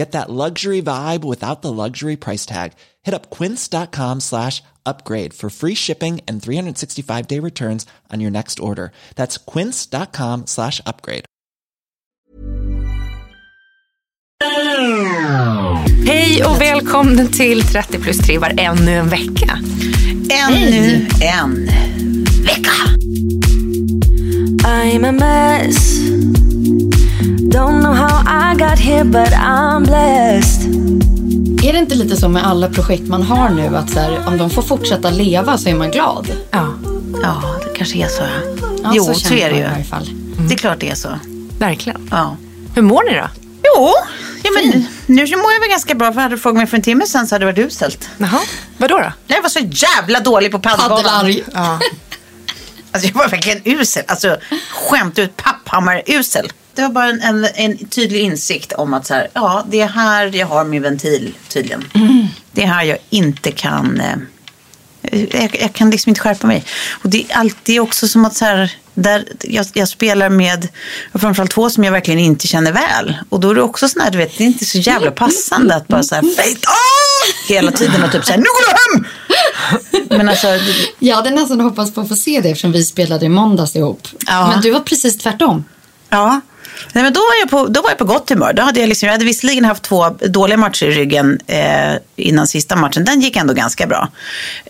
Get that luxury vibe without the luxury price tag. Hit up quince.com slash upgrade for free shipping and 365 day returns on your next order. That's quince.com slash upgrade. Hej och välkommen till 30 plus 3 var ännu en vecka. Ännu en vecka. I'm a mess. Don't know how I got here, but I'm blessed. Är det inte lite så med alla projekt man har nu att så här, om de får fortsätta leva så är man glad? Ja, Ja, det kanske är så. Ja. Ja, jo, så så, är det jag ju. i varje fall. Det är klart det är så. verkligen. Ja. Hur mår ni då? Jo, ja, men nu mår jag väl ganska bra. För hade du frågat mig för en timme sedan så hade det varit uselt. Jaha, vadå då? Jag var så jävla dålig på padelbanan. Paddelarg. Alltså jag var verkligen usel. Alltså skämt ut papphammar-usel. Det var bara en, en, en tydlig insikt om att så här, ja, det är här jag har min ventil tydligen. Det är här jag inte kan, eh, jag, jag kan liksom inte skärpa mig. Och det är alltid också som att så här, där jag, jag spelar med framförallt två som jag verkligen inte känner väl. Och då är det också sån här, du vet, det är inte så jävla passande att bara så här, fade off! Hela tiden och typ så här, nu går du hem! Men alltså, Jag hade nästan hoppats på att få se det eftersom vi spelade i måndags ihop. Ja. Men du var precis tvärtom. Ja. Nej, men då, var jag på, då var jag på gott humör. Då hade jag, liksom, jag hade visserligen haft två dåliga matcher i ryggen eh, innan sista matchen. Den gick ändå ganska bra.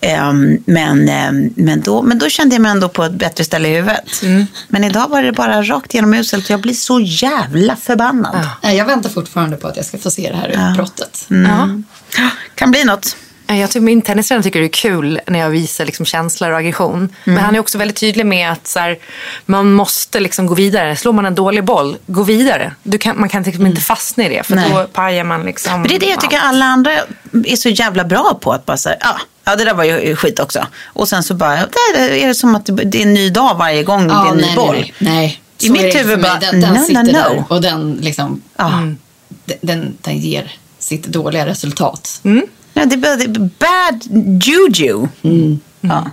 Eh, men, eh, men, då, men då kände jag mig ändå på ett bättre ställe i huvudet. Men idag var det bara rakt igenom uselt. Jag blir så jävla förbannad. Nej, Jag väntar fortfarande på att jag ska få se det här utbrottet. Mm. Kan bli något. Jag tycker min tennistränare tycker det är kul när jag visar liksom känslor och aggression. Men han är också väldigt tydlig med att så här, man måste liksom gå vidare. Slår man en dålig boll, gå vidare. Du kan, man kan liksom inte fastna i det för Nej. då pajar man liksom Men det är det jag tycker alla andra är så jävla bra på. Att bara säga, ja, ja det där var ju skit också. Och sen så bara, där är det som att det är en ny dag varje gång det är Ja, en ny nej, boll. nej, nej. I Så mitt huvud mig. bara, den, den no, no, sitter no. där och den, liksom, Ja. den, den, den ger sitt dåliga resultat. Ja, det är bad juju. Ja.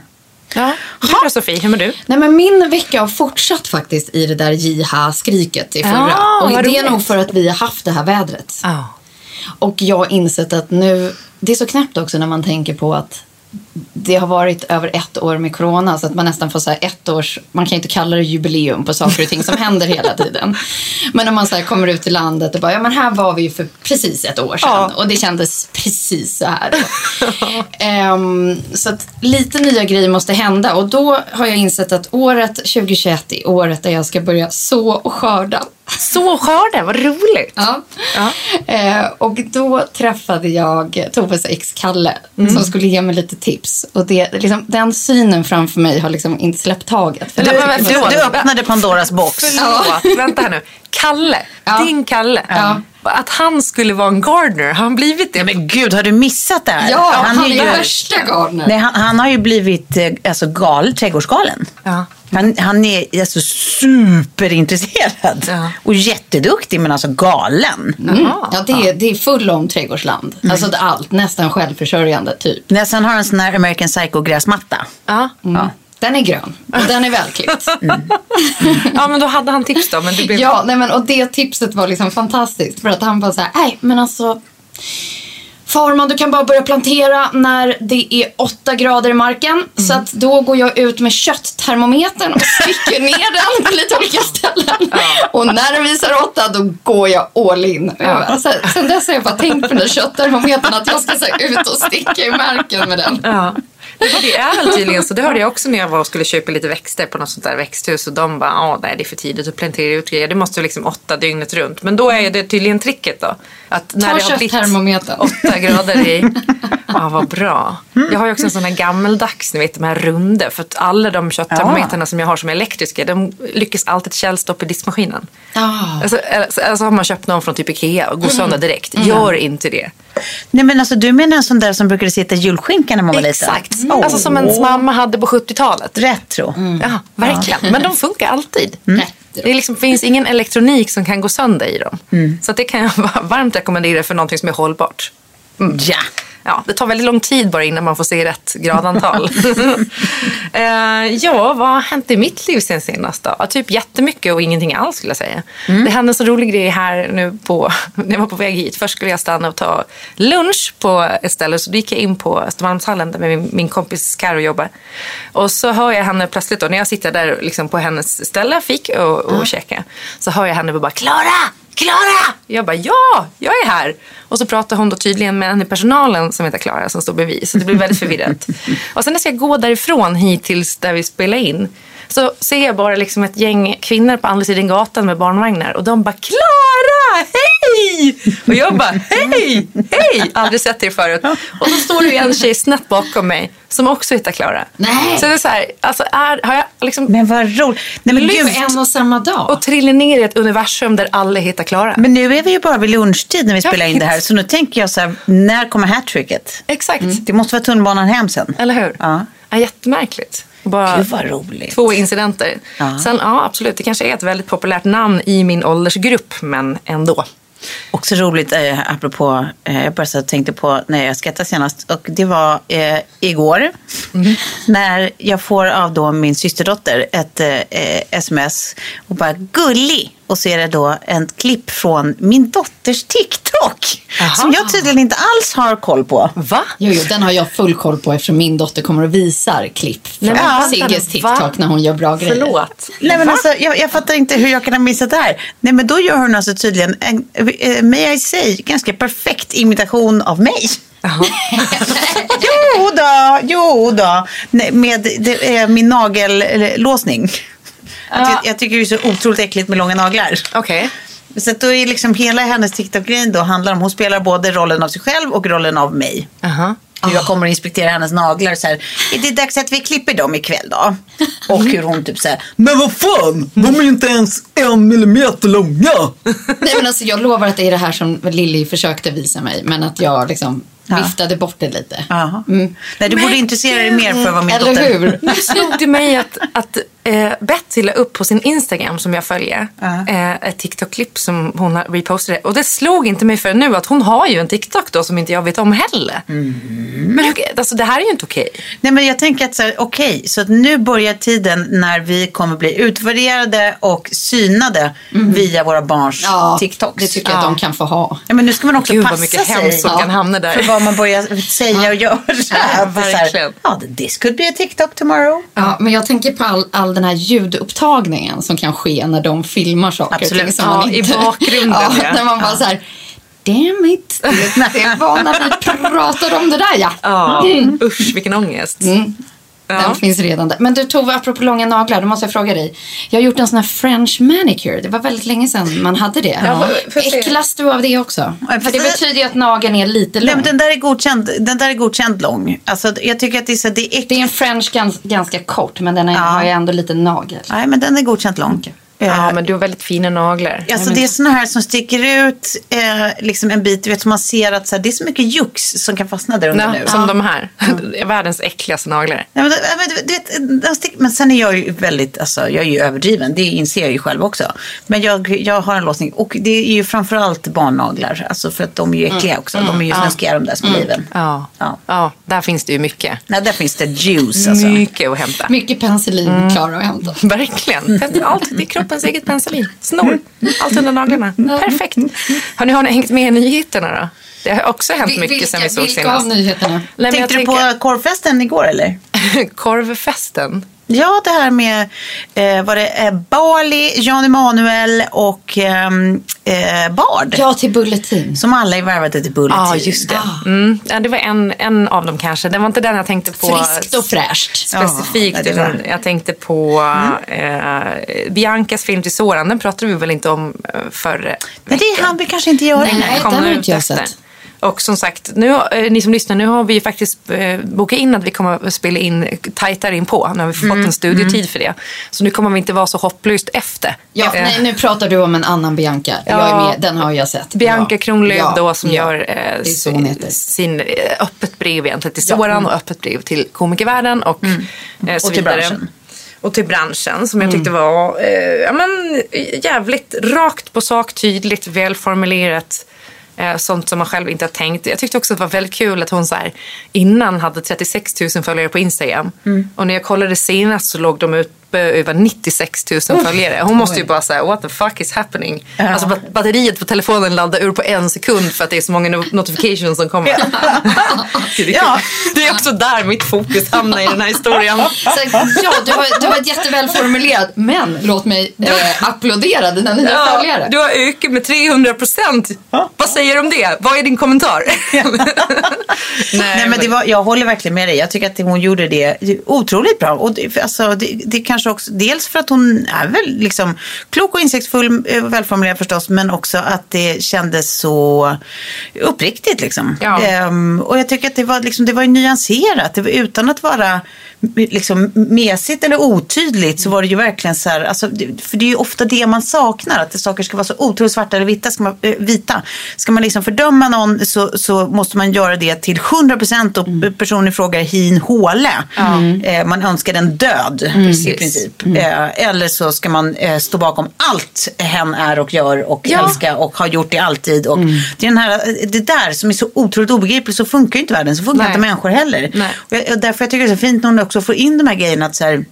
Ja. Du då Sofie, hur mår du? Nej, men min vecka har fortsatt faktiskt i det där jiha-skriket i förra. Ja, och det är roligt. nog för att vi har haft det här vädret. Ja. Och jag har insett att nu, det är så knäppt också när man tänker på att det har varit över ett år med corona så att man nästan får så här ett års, man kan inte kalla det jubileum på saker och ting som händer hela tiden. Men när man så kommer ut i landet och bara, ja men här var vi ju för precis ett år sedan och det kändes precis så här. Ehm, så att lite nya grejer måste hända och då har jag insett att året 2021 är året där jag ska börja så och skörda. Så skörden, vad roligt. Ja. Eh, och då träffade jag Toves ex Kalle Mm. som skulle ge mig lite tips. Och det, liksom, den synen framför mig har liksom inte släppt taget. För Du- Du, förlåt. du öppnade Pandoras box. Förlåt, vänta här nu. Kalle, Ja. din Kalle. Att han skulle vara en gardener, har han blivit det? Men gud, har du missat det här? ja, han, är ju- värsta Gardner. Nej, han, han har ju blivit eh, alltså, gal, trädgårdsgalen. Ja. Han, han är alltså superintresserad Ja. och jätteduktig men alltså galen. Mm. Ja, det, är, det är full om trädgårdsland. Alltså det- allt, nästan självförsörjande typ. När sen har han en sån här American Psycho-gräsmatta. Ja. Ja. Den är grön och den är välklippt. Ja, men då hade han tips då. Men det blev... Ja, nej men och det tipset var liksom fantastiskt. För att han bara så här, nej men alltså. Farman, du kan bara börja plantera när det är åtta grader i marken. Så att då går jag ut med kötttermometern och sticker ner den på lite olika ställen. Och när den visar åtta, då går jag all in. Ja. Så, sen dess har jag bara tänkt på den där kötttermometern att jag ska så ut och sticka i marken med den. Ja. Det är väl tydligen så. Det hörde jag också när jag var och skulle köpa lite växter på något sånt där växthus. Och de bara, ja nej det är för tidigt att plantera ut grejer. Det måste ju liksom åtta dygnet runt. Men då är det tydligen tricket då. Att när Ta det har blivit åtta grader i. Ja, vad bra. Jag har ju också en sån här gammeldags, ni vet de här runda. För att alla de kötttermometrarna som jag har som är elektriska, de lyckas alltid källstoppa i diskmaskinen. Ah. Alltså, eller, eller så har man köpt någon från typ Ikea och går sönder direkt. Gör inte det. Nej men alltså du menar en sån där som brukade sitta i julskinka när man var liten? Exakt. Alltså som ens mamma hade på 70-talet. Retro. Ja, verkligen. Men de funkar alltid. Rätt. Det liksom, finns ingen elektronik som kan gå sönder i dem. Så att det kan jag va- varmt rekommendera för någonting som är hållbart. Ja. Ja, det tar väldigt lång tid bara innan man får se rätt gradantal. Eh, ja, vad har hänt i mitt liv sen senast då? Ja, typ jättemycket och ingenting alls skulle jag säga. Det hände en så rolig grej här nu på, när jag var på väg hit. Först skulle jag stanna och ta lunch på ett ställe. Så då gick jag in på Östermalmshallen där min, min kompis Karo jobbar. Och så hör jag henne plötsligt då, när jag sitter där liksom på hennes ställe, fik och, och käka. Så hör jag henne bara Klara! Klara! Jag bara ja, jag är här. Och så pratar hon då tydligen med en i personalen som heter Klara som står bredvid. Så det blir väldigt förvirrat. och sen när jag ska gå därifrån hit tills där vi spelar in. Så ser jag bara liksom ett gäng kvinnor på andra sidan gatan med barnvagnar. Och de bara Klara, hej! Och jag bara hej, hej! Aldrig sett er förut. Och då står det en tjej snett bakom mig som också heter Klara. Nej. Så det är så här, alltså är, har jag liksom Men vad roligt. Nej men Gud, en och samma dag. och trillar ner i ett universum där alla heter Klara. Men nu är vi ju bara vid lunchtid när vi Jag spelar in det här. Så nu tänker jag så här, när kommer hattricket? Exakt. Det måste vara tunnelbanan hem sen. Eller hur? Ja. Ja, jättemärkligt. Bara Gud vad roligt. två incidenter. Ja. Sen, ja absolut, det kanske är ett väldigt populärt namn i min åldersgrupp, men ändå. Också roligt, eh, apropå, eh, jag bara så tänkte på när jag skrattade senast. Och det var eh, igår. När jag får av då min systerdotter ett eh, eh, sms. Och bara gullig. Och så är det då ett klipp från min dotters TikTok. Aha. Som jag tydligen inte alls har koll på. Va? Jo, jo, den har jag full koll på eftersom min dotter kommer och visar klipp från men Sigges TikTok va? när hon gör bra grejer. Förlåt. Nej men alltså, jag, jag fattar inte hur jag kan ha missat det här. Nej men då gör hon alltså tydligen en, eh, may I say, ganska perfekt imitation av mig. jo då, jo då. Nej, Med det, min nagellåsning. Att Jag, jag tycker det är så otroligt äckligt med långa naglar. Okej. Så att då är liksom hela hennes TikTok-grejen då handlar om, hon spelar både rollen av sig själv och rollen av mig. Aha. Hur jag kommer att inspektera hennes naglar. Så här, är det dags att vi klipper dem ikväll då? Och hur hon typ så här, men vad fan, de är ju inte ens en millimeter långa. Nej, men alltså, jag lovar att det är det här som Lilly försökte visa mig. Men att jag liksom Ja. viftade bort det lite. Jaha. Nej, du borde intressera dig mer för vad min Eller dotter... hur? Nu slog det mig att, att eh, Betty la upp på sin Instagram som jag följer eh, ett TikTok-klipp som hon har repostade. Och det slog inte mig för nu att hon har ju en TikTok då som inte jag vet om heller. Men hur, alltså, det här är ju inte okej. Nej, men jag tänker att så här, okej, så att nu börjar tiden när vi kommer bli utvärderade och synade via våra barns TikToks. det tycker jag att de kan få ha. Ja, men nu ska man också Gud, vad passa mycket sig hemskt som kan hamna där. Vad man börjar säga och göra. Verkligen. Ja, this could be a TikTok tomorrow. Ja, men jag tänker på all, all den här ljudupptagningen som kan ske när de filmar saker. Absolut. Som Ja, man i inte, bakgrunden, Ja, ja. när man bara så här, damn it. Det, det var när vi pratade om det där ja. Ja, usch vilken ångest. Den Ja. finns redan där. Men du Tove, apropå långa naglar, då måste jag fråga dig. Jag har gjort en sån här French manicure. Det var väldigt länge sedan man hade det. Ja. Äcklas du av det också? fast För det betyder ju att nageln är lite Nej, lång. men den där är godkänd, den där är godkänd lång. Alltså, jag tycker att det är, så, det är äckligt. Det är en French gans, ganska kort, men den är, Ja. har ju ändå lite nagel. Nej, men den är godkänt lång. Ja, men du har väldigt fina naglar. Alltså det är såna här som sticker ut eh, liksom en bit, du vet, man ser att så här, det är så mycket jux som kan fastna där under Ja, nu. som de här. Världens äckligaste naglar. Ja, men, men, du vet, de stick, men sen är jag ju väldigt, alltså jag är ju överdriven, det inser jag ju själv också. Men jag, jag har en låsning och det är ju framförallt barnnaglar, alltså för att de är ju äckliga också. De är ju snuskiga de där små liven. Ja. Ja. ja, där finns det ju mycket. Nej, där finns det juice alltså. Mycket att hämta. Mycket penicillin klara att hämta. Verkligen. Allt, det är kroppens eget penicillin. Snor. Allt under naglarna. Perfekt. Har ni, har ni hängt med i nyheterna då? Det har också hänt Vil- mycket sen vi såg vilka av senast. nyheterna? Nej, Tänkte jag du på korvfesten igår eller? tänker- korvfesten? Ja, det här med, eh, var det eh, Bali, Jan Emanuel och ehm, eh, Bard. Ja, till Bulletin. Som alla är värvade till Bulletin. Ja, just det. Mm. Ja, det var en, en av dem kanske. Det var inte den jag tänkte på Friskt och fräscht. specifikt. Ja, utan jag tänkte på eh, Biancas film till Soran. Den pratade vi väl inte om eh, förra Men det hann vi kanske inte göra. Nej, den har ut inte jag efter. sett. Och som sagt, nu, eh, ni som lyssnar, nu har vi ju faktiskt eh, bokat in att vi kommer att spela in tajtare in på. Nu har vi fått Mm, en studiotid för det. Så nu kommer vi inte vara så hopplöst efter. Ja, Eh, nej, nu pratar du om en annan Bianca. Ja. den har jag sett. Bianca ja. Kronlöf Ja, då som ja. gör eh, heter. sin eh, öppet brev egentligen till Soran och öppet brev till komikervärlden och eh, så Mm. Och till vidare. branschen. Och till branschen som jag Mm. tyckte var eh, ja, men, jävligt rakt på sak, tydligt, välformulerat. Eh, sånt som man själv inte har tänkt. Jag tyckte också att det var väldigt kul att hon så här, innan hade 36 000 följare på Instagram. Mm. Och när jag kollade senast så låg de uppe över 96 000 följare. Hon måste ju bara säga what the fuck is happening? Alltså bat- batteriet på telefonen laddar ur på en sekund för att det är så många no- notifications som kommer. det, är, Ja. det är också där mitt fokus hamnar i den här historien. Så, ja, du har, du har ett jätteväl formulerat, men låt mig eh, applådera dina nya Ja, följare. du har ökat med 300 procent. Vad säger du om det? Vad är din kommentar? Nej, men det var, jag håller verkligen med dig. Jag tycker att hon gjorde det otroligt bra. Och det, alltså, det, det kanske också, dels för att hon är väl liksom klok och insiktsfull, eh, välformulerad förstås, men också att det kändes så uppriktigt. Liksom. Ja. Ehm, och jag tycker att det var, liksom, det var nyanserat. Det var, utan att vara liksom, mesigt eller otydligt så var det ju verkligen så här, alltså, för det är ju ofta det man saknar, att saker ska vara så otroligt svarta eller vita. Ska man, eh, vita. Ska man liksom fördöma någon så, så måste man göra det till 100 procent och personen i fråga är hin håle. Eh, man önskar den död i princip. Eh, eller så ska man eh, stå bakom allt hen är och gör och Ja. älskar och har gjort i alltid. Och det, är den här, det där som är så otroligt obegripligt, så funkar ju inte världen, så funkar Nej. inte människor heller. Och jag, och därför jag tycker det är så fint när hon också får in de här grejerna att så här,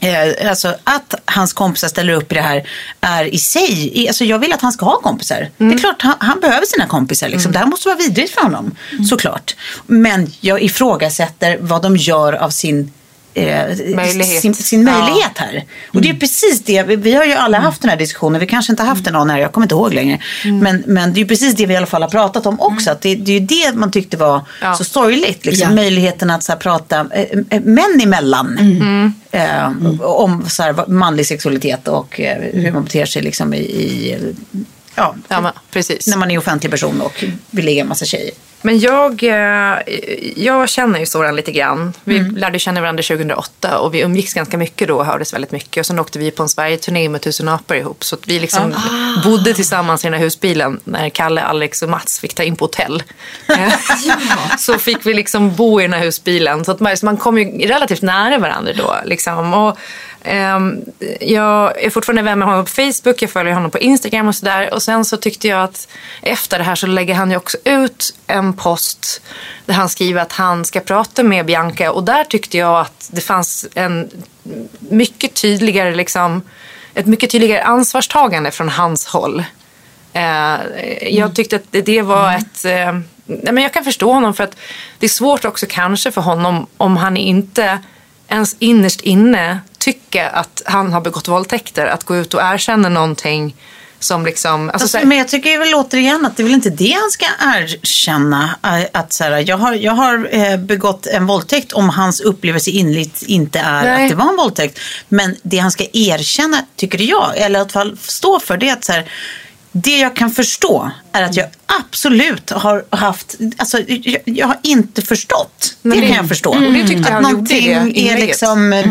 Eh, alltså att hans kompisar ställer upp i det här är i sig, alltså jag vill att han ska ha kompisar. Det är klart, han, han behöver sina kompisar. Liksom. Det här måste vara vidrigt för honom, såklart. Men jag ifrågasätter vad de gör av sin Möjlighet. sin, sin möjlighet här. Och det är precis det, vi, vi har ju alla haft den här diskussionen, vi kanske inte har haft den någon här, jag kommer inte ihåg längre. Men, men det är ju precis det vi i alla fall har pratat om också, att det, det är ju det man tyckte var Ja. så sorgligt. Liksom, Ja. Möjligheten att så här, prata eh, eh, män emellan eh, om så här, manlig sexualitet och eh, hur man beter sig liksom, i, i ja, Ja, men, precis. när man är offentlig person och vill ligga en massa tjejer. Men jag, eh, jag känner ju Soran lite grann. Vi lärde känna varandra 2008 och vi umgicks ganska mycket då och hördes väldigt mycket. Och sen åkte vi på en Sverige-turné med Tusen apor ihop. Så vi liksom bodde tillsammans i den här husbilen när Kalle, Alex och Mats fick ta in på hotell. Så fick vi liksom bo i den här husbilen. Så att man, så man kom ju relativt nära varandra då. Liksom. Och, jag är fortfarande vän med honom på Facebook, jag följer honom på Instagram och sådär. Och sen så tyckte jag att efter det här så lägger han ju också ut en post där han skriver att han ska prata med Bianca. Och där tyckte jag att det fanns en mycket tydligare, liksom, ett mycket tydligare ansvarstagande från hans håll. Eh, jag tyckte att det, var ett... Eh, nej, men jag kan förstå honom för att det är svårt också kanske för honom om han inte ens innerst inne tycker att han har begått våldtäkter. Att gå ut och erkänna någonting som liksom... Alltså, så Alltså, men jag tycker väl återigen att det är väl inte det han ska erkänna. eh, Att så här, jag har, jag har eh, begått en våldtäkt om hans upplevelse inligt inte är Nej. att det var en våldtäkt. Men det han ska erkänna, tycker jag, eller i alla fall stå för, det är att så här, det jag kan förstå är att jag absolut har haft, alltså jag, jag har inte förstått. Men det det- kan jag förstå. Mm. Att någonting är liksom, Ja,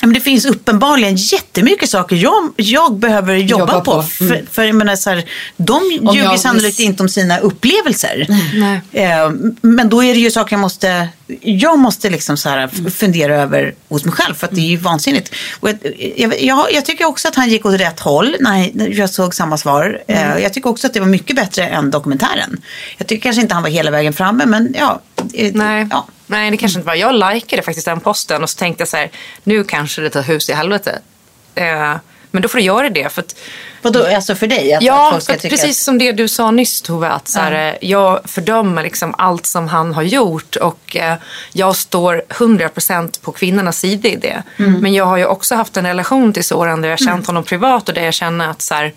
Men det finns uppenbarligen jättemycket saker jag, jag behöver jobba, Jobba på. på. Mm. För, för jag menar, så här, de Om ljuger jag sannolikt inte om sina upplevelser. Nej. Eh, Men då är det ju saker jag måste, jag måste liksom så här f- fundera över hos mig själv. För att det är ju vansinnigt. Och jag, jag, jag, jag tycker också att han gick åt rätt håll när jag såg samma svar. Eh, Jag tycker också att det var mycket bättre än dokumentären. Jag tycker kanske inte han var hela vägen framme, men ja. eh, Nej. ja. Nej, det kanske inte var. Jag likade faktiskt den posten och så tänkte jag så här, nu kanske det tar hus i helvete. Eh, men då får du göra det. För att, Vadå, alltså för dig? Att, att ja, att tycka precis som det du sa nyss Tove, att så här, eh, jag fördömer liksom allt som han har gjort och eh, jag står 100% på kvinnornas sida i det. Mm. Men jag har ju också haft en relation till Soran där jag känt honom privat och där jag känner att så här,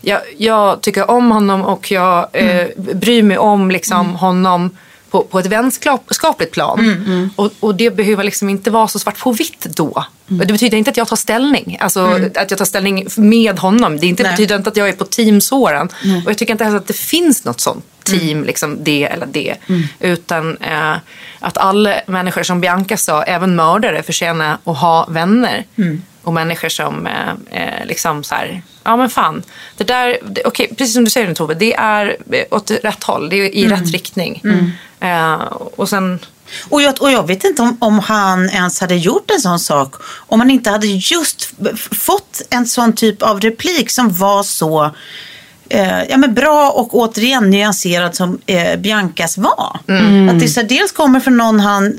jag, jag tycker om honom och jag eh, Mm. bryr mig om liksom, honom på, på ett vänskapligt plan. Mm, Och, och det behöver liksom inte vara så svart på vitt då. Mm. Det betyder inte att jag tar ställning. Alltså att jag tar ställning med honom. Det inte, betyder inte att jag är på team Soran. Och jag tycker inte heller att det finns något sånt team, liksom det eller det. Utan eh, att alla människor som Bianca sa, även mördare, förtjänar att ha vänner. Och människor som eh, eh, liksom så här, ja men fan. Det där, det, okej, precis som du säger nu Tove, det är åt rätt håll. Det är i rätt riktning. Eh, och sen, Och jag, och jag vet inte om, om han ens hade gjort en sån sak. Om han inte hade just fått en sån typ av replik som var så eh, ja, men bra och återigen nyanserad som eh, Biancas var. Att det så här, dels kommer från någon han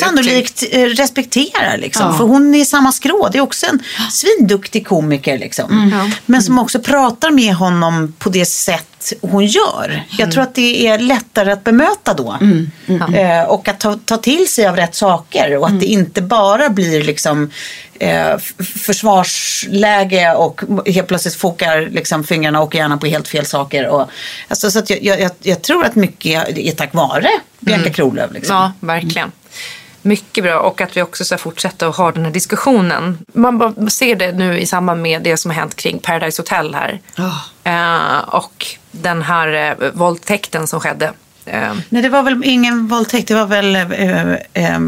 sannolikt eh, respekterar. Liksom. Ja. För hon är i samma skrå. Det är också en svinduktig komiker. Liksom. Men som också pratar med honom på det sätt hon gör. Jag tror att det är lättare att bemöta då. Eh, och att ta, ta till sig av rätt saker. Och att det inte bara blir liksom eh, försvarsläge och helt plötsligt fokar liksom fingrarna och hjärnan på helt fel saker. Och, alltså, så jag, jag, jag, tror att mycket är tack vare Bianca Kronlöf. Liksom. ja, verkligen. Mycket bra och att vi också ska fortsätta att ha den här diskussionen. Man ser det nu i samband med det som har hänt kring Paradise Hotel här. Eh, och den här eh, våldtäkten som skedde. Eh, Nej, det var väl ingen våldtäkt. Det var väl, eh, eh,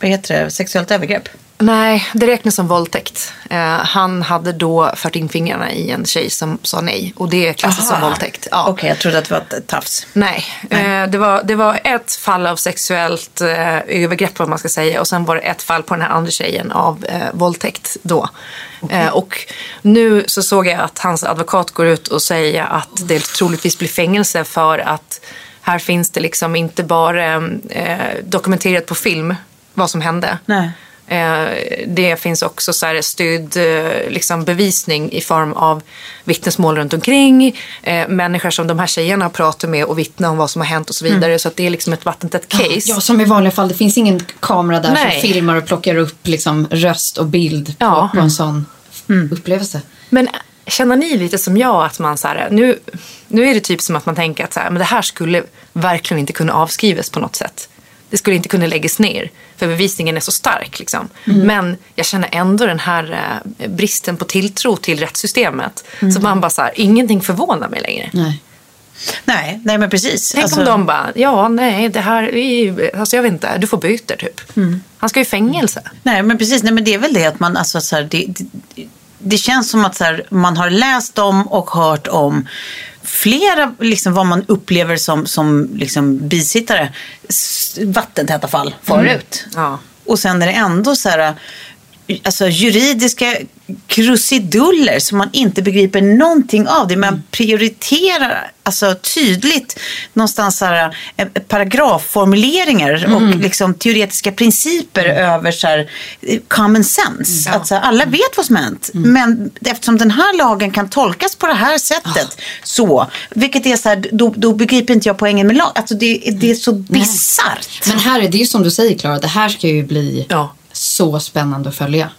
vad heter det, sexuellt övergrepp. Nej, det räknas som våldtäkt. Eh, han hade då fört in fingrarna i en tjej som sa nej. Och det klassas som våldtäkt. Ja. Okej, jag trodde att det var ett tafs. Nej, Eh, det, var, det var ett fall av sexuellt eh, övergrepp vad man ska säga och sen var det ett fall på den här andra tjejen av eh, våldtäkt då. Eh, och nu så såg jag att hans advokat går ut och säger att det troligtvis blir fängelse för att här finns det liksom inte bara eh, dokumenterat på film vad som hände. Nej. Eh, Det finns också så här stöd, eh, liksom bevisning i form av vittnesmål runt omkring, eh, människor som de här tjejerna pratar med och vittnar om vad som har hänt och så vidare. Så att det är liksom ett vattentätt case. Ja, som i vanliga fall. Det finns ingen kamera där Nej. som filmar och plockar upp liksom, röst och bild på, Ja. på en sån upplevelse. Men känner ni lite som jag att man så här, nu, nu är det typ som att man tänker att så här, men det här skulle verkligen inte kunna avskrivas på något sätt. Det skulle inte kunna läggas ner för bevisningen är så stark. Liksom. Men jag känner ändå den här eh, bristen på tilltro till rättssystemet. Så man bara så här, ingenting förvånar mig längre. Nej. Nej, nej men precis. Tänk Alltså- om de bara, ja nej det här är ju, alltså jag vet inte, du får byta typ. Han ska i fängelse. Nej, men precis. Nej, men det är väl det att man, alltså, så här, det, det, det känns som att så här, man har läst om och hört om flera, liksom, vad man upplever som, som liksom, bisittare, vattentäta fall förut. Ja. Och sen är det ändå så här, alltså juridiska krusiduller som man inte begriper någonting av. Det man prioriterar alltså tydligt någonstans så här, eh, paragrafformuleringar och liksom teoretiska principer över så här, eh, common sense. Att så här, alla vet vad som hänt. Men eftersom den här lagen kan tolkas på det här sättet så, vilket är så här, då, då begriper inte jag poängen med lag. Alltså det, det är så bisarrt. Men här är det ju som du säger Klara, det här ska ju bli Ja. Så spännande att följa.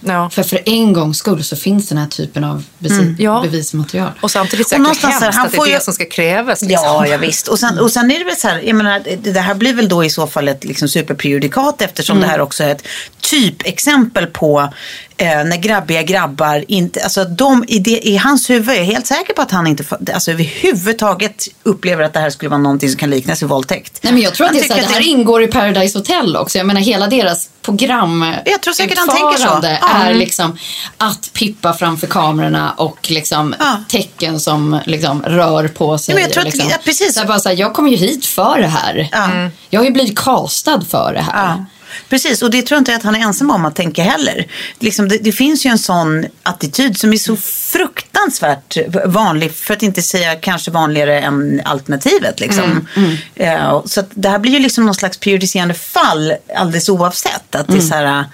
Ja. För för en gångs skull så finns den här typen av besi- Ja. bevismaterial. Och samtidigt Och här, hemskt han att det är ju- det som ska krävas. Liksom. Ja, ja visst. Och sen, och sen är det väl så här, jag menar, det här blir väl då i så fall ett liksom superprejudikat eftersom det här också är ett typexempel på eh, när grabbiga grabbar inte, alltså de i, det, i hans huvud, jag är helt säker på att han inte alltså, överhuvudtaget upplever att det här skulle vara någonting som kan liknas vid våldtäkt. Nej, men jag tror att det, är så tycker det att här ingår i Paradise Hotel också. Jag menar hela deras program Jag tror säkert han tänker så. Ja. är liksom att pippa framför kamerorna och liksom Ja. tecken som liksom rör på sig. Men jag tror att- liksom. ja, precis. Så jag, bara så här, jag kommer ju hit för det här. Ja. Jag har ju blivit castad för det här. Ja, precis. Och det tror jag inte att han är ensam om att tänka heller. Liksom, det, det finns ju en sån attityd som är så fruktansvärt vanlig, för att inte säga kanske vanligare än alternativet. Liksom. Eh, så det här blir ju liksom någon slags prioriterande fall alldeles oavsett. Att det är så här,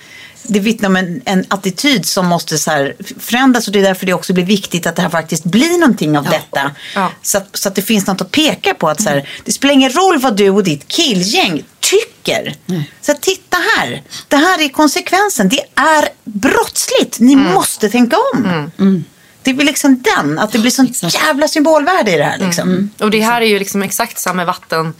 det vittnar om en, en attityd som måste så här förändras och det är därför det också blir viktigt att det här faktiskt blir någonting av detta. Ja. Så, att, så att det finns något att peka på. Att så här, det spelar ingen roll vad du och ditt killgäng tycker. Så att, titta här, det här är konsekvensen. Det är brottsligt. Ni måste tänka om. Det blir liksom den, att det blir sånt jävla symbolvärde i det här. Liksom. Och det här är ju liksom exakt samma vatten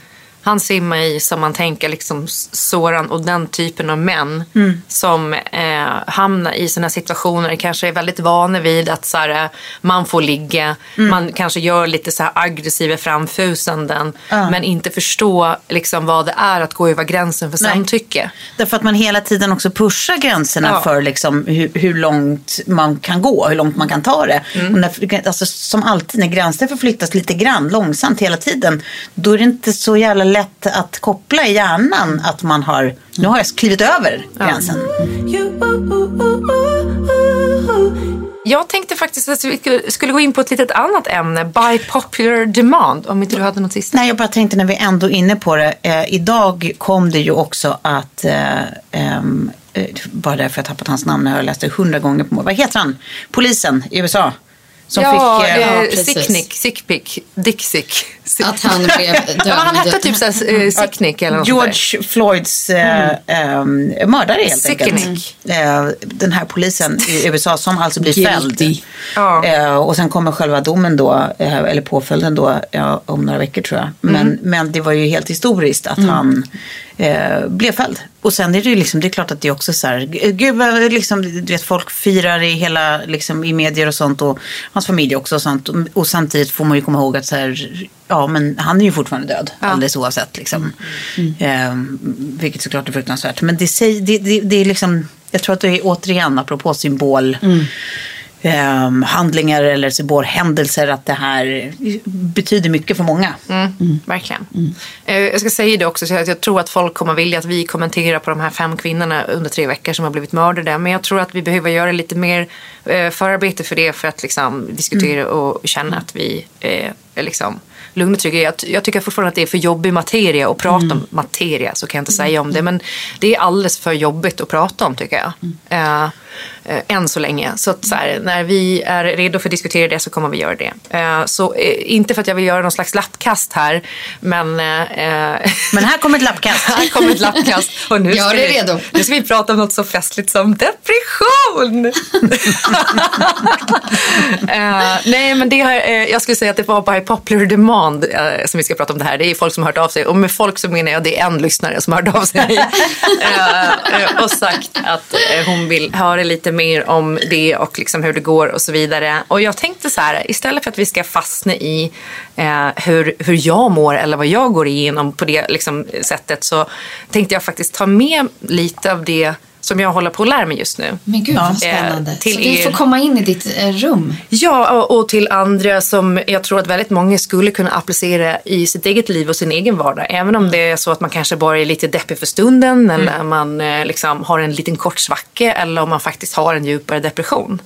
han simmar i som man tänker liksom Soran och den typen av män som eh, hamnar i sådana situationer kanske är väldigt vana vid att så här, eh, man får ligga, man kanske gör lite så här aggressiva framfusanden men inte förstå liksom vad det är att gå över gränsen för Nej. samtycke. Därför att man hela tiden också pushar gränserna Ja. för liksom hur, hur långt man kan gå, hur långt man kan ta det. Och när, alltså, som alltid, när gränser förflyttas lite grann, långsamt hela tiden, då är det inte så jävla lätt att koppla i hjärnan att man har, nu har jag klivit över gränsen. Jag tänkte faktiskt att vi skulle- gå in på ett litet annat ämne, by popular demand, om inte du hade något sista. Nej, jag bara tänkte när vi ändå är inne på det. Eh, idag kom det ju också att, eh, ehm, eh, bara därför jag tappat hans namn, jag har läst det hundra gånger på Vad heter han? Polisen i USA. Som ja, fick... eh, eh, precis. Sicknick, Sickpick, Dick-Sick. Att han blev dömd. Ja, han hette typ såhär, eh, Sicknick eller något. George Floyds eh, ehm, mördare helt Sickening. enkelt. Eh, den här polisen i USA som alltså blir fälld. Ja. Eh, och sen kommer själva domen då, eh, eller påföljden då, ja, om några veckor tror jag. Men, men det var ju helt historiskt att han eh, blev fälld. Och sen är det ju liksom, det är klart att det är också så här, g- gud vad liksom, du vet folk firar i hela, liksom i medier och sånt och hans familj också och sånt. Och, samtidigt får man ju komma ihåg att så här, ja men han är ju fortfarande död, alldeles oavsett liksom. Eh, vilket såklart är fruktansvärt. Men det, det, det, det är liksom, jag tror att det är återigen, apropå symbol, ehm, handlingar eller symbolhändelser, att det här betyder mycket för många. Mm, verkligen. Eh, Jag ska säga det också, så att jag tror att folk kommer vilja att vi kommenterar på de här fem kvinnorna under tre veckor som har blivit mördade. Men jag tror att vi behöver göra lite mer eh, förarbete för det för att liksom, diskutera och känna att vi eh, är liksom lugna och trygga. Jag, jag tycker fortfarande att det är för jobbig materia att prata om materia, så kan jag inte säga om det. Men det är alldeles för jobbigt att prata om tycker jag. Eh, eh, än så länge. Så, att, så här, när vi är redo för att diskutera det så kommer vi göra det. Eh, så eh, inte för att jag vill göra någon slags lappkast här, men... Eh, Men här kommer ett lappkast. här kommer ett lappkast. Och nu Jag är vi, redo. Nu ska vi prata om något så festligt som depression. Eh, nej, men det har, eh, jag skulle säga att det var by popular demand eh, som vi ska prata om det här. Det är folk som har hört av sig. Och med folk så menar jag det är en lyssnare som har hört av sig. Eh, eh, och sagt att eh, hon vill höra lite mer om det och liksom hur det går och så vidare. Och jag tänkte så här, istället för att vi ska fastna i eh, hur, hur jag mår eller vad jag går igenom på det liksom, sättet så tänkte jag faktiskt ta med lite av det som jag håller på att lära mig just nu. Men gud vad Eh, spännande. till så du er- får komma in i ditt eh, rum. Ja, och, och till andra som jag tror att väldigt många skulle kunna applicera i sitt eget liv och sin egen vardag. Även om det är så att man kanske bara är lite deppig för stunden eller man eh, liksom har en liten kort svacka eller om man faktiskt har en djupare depression.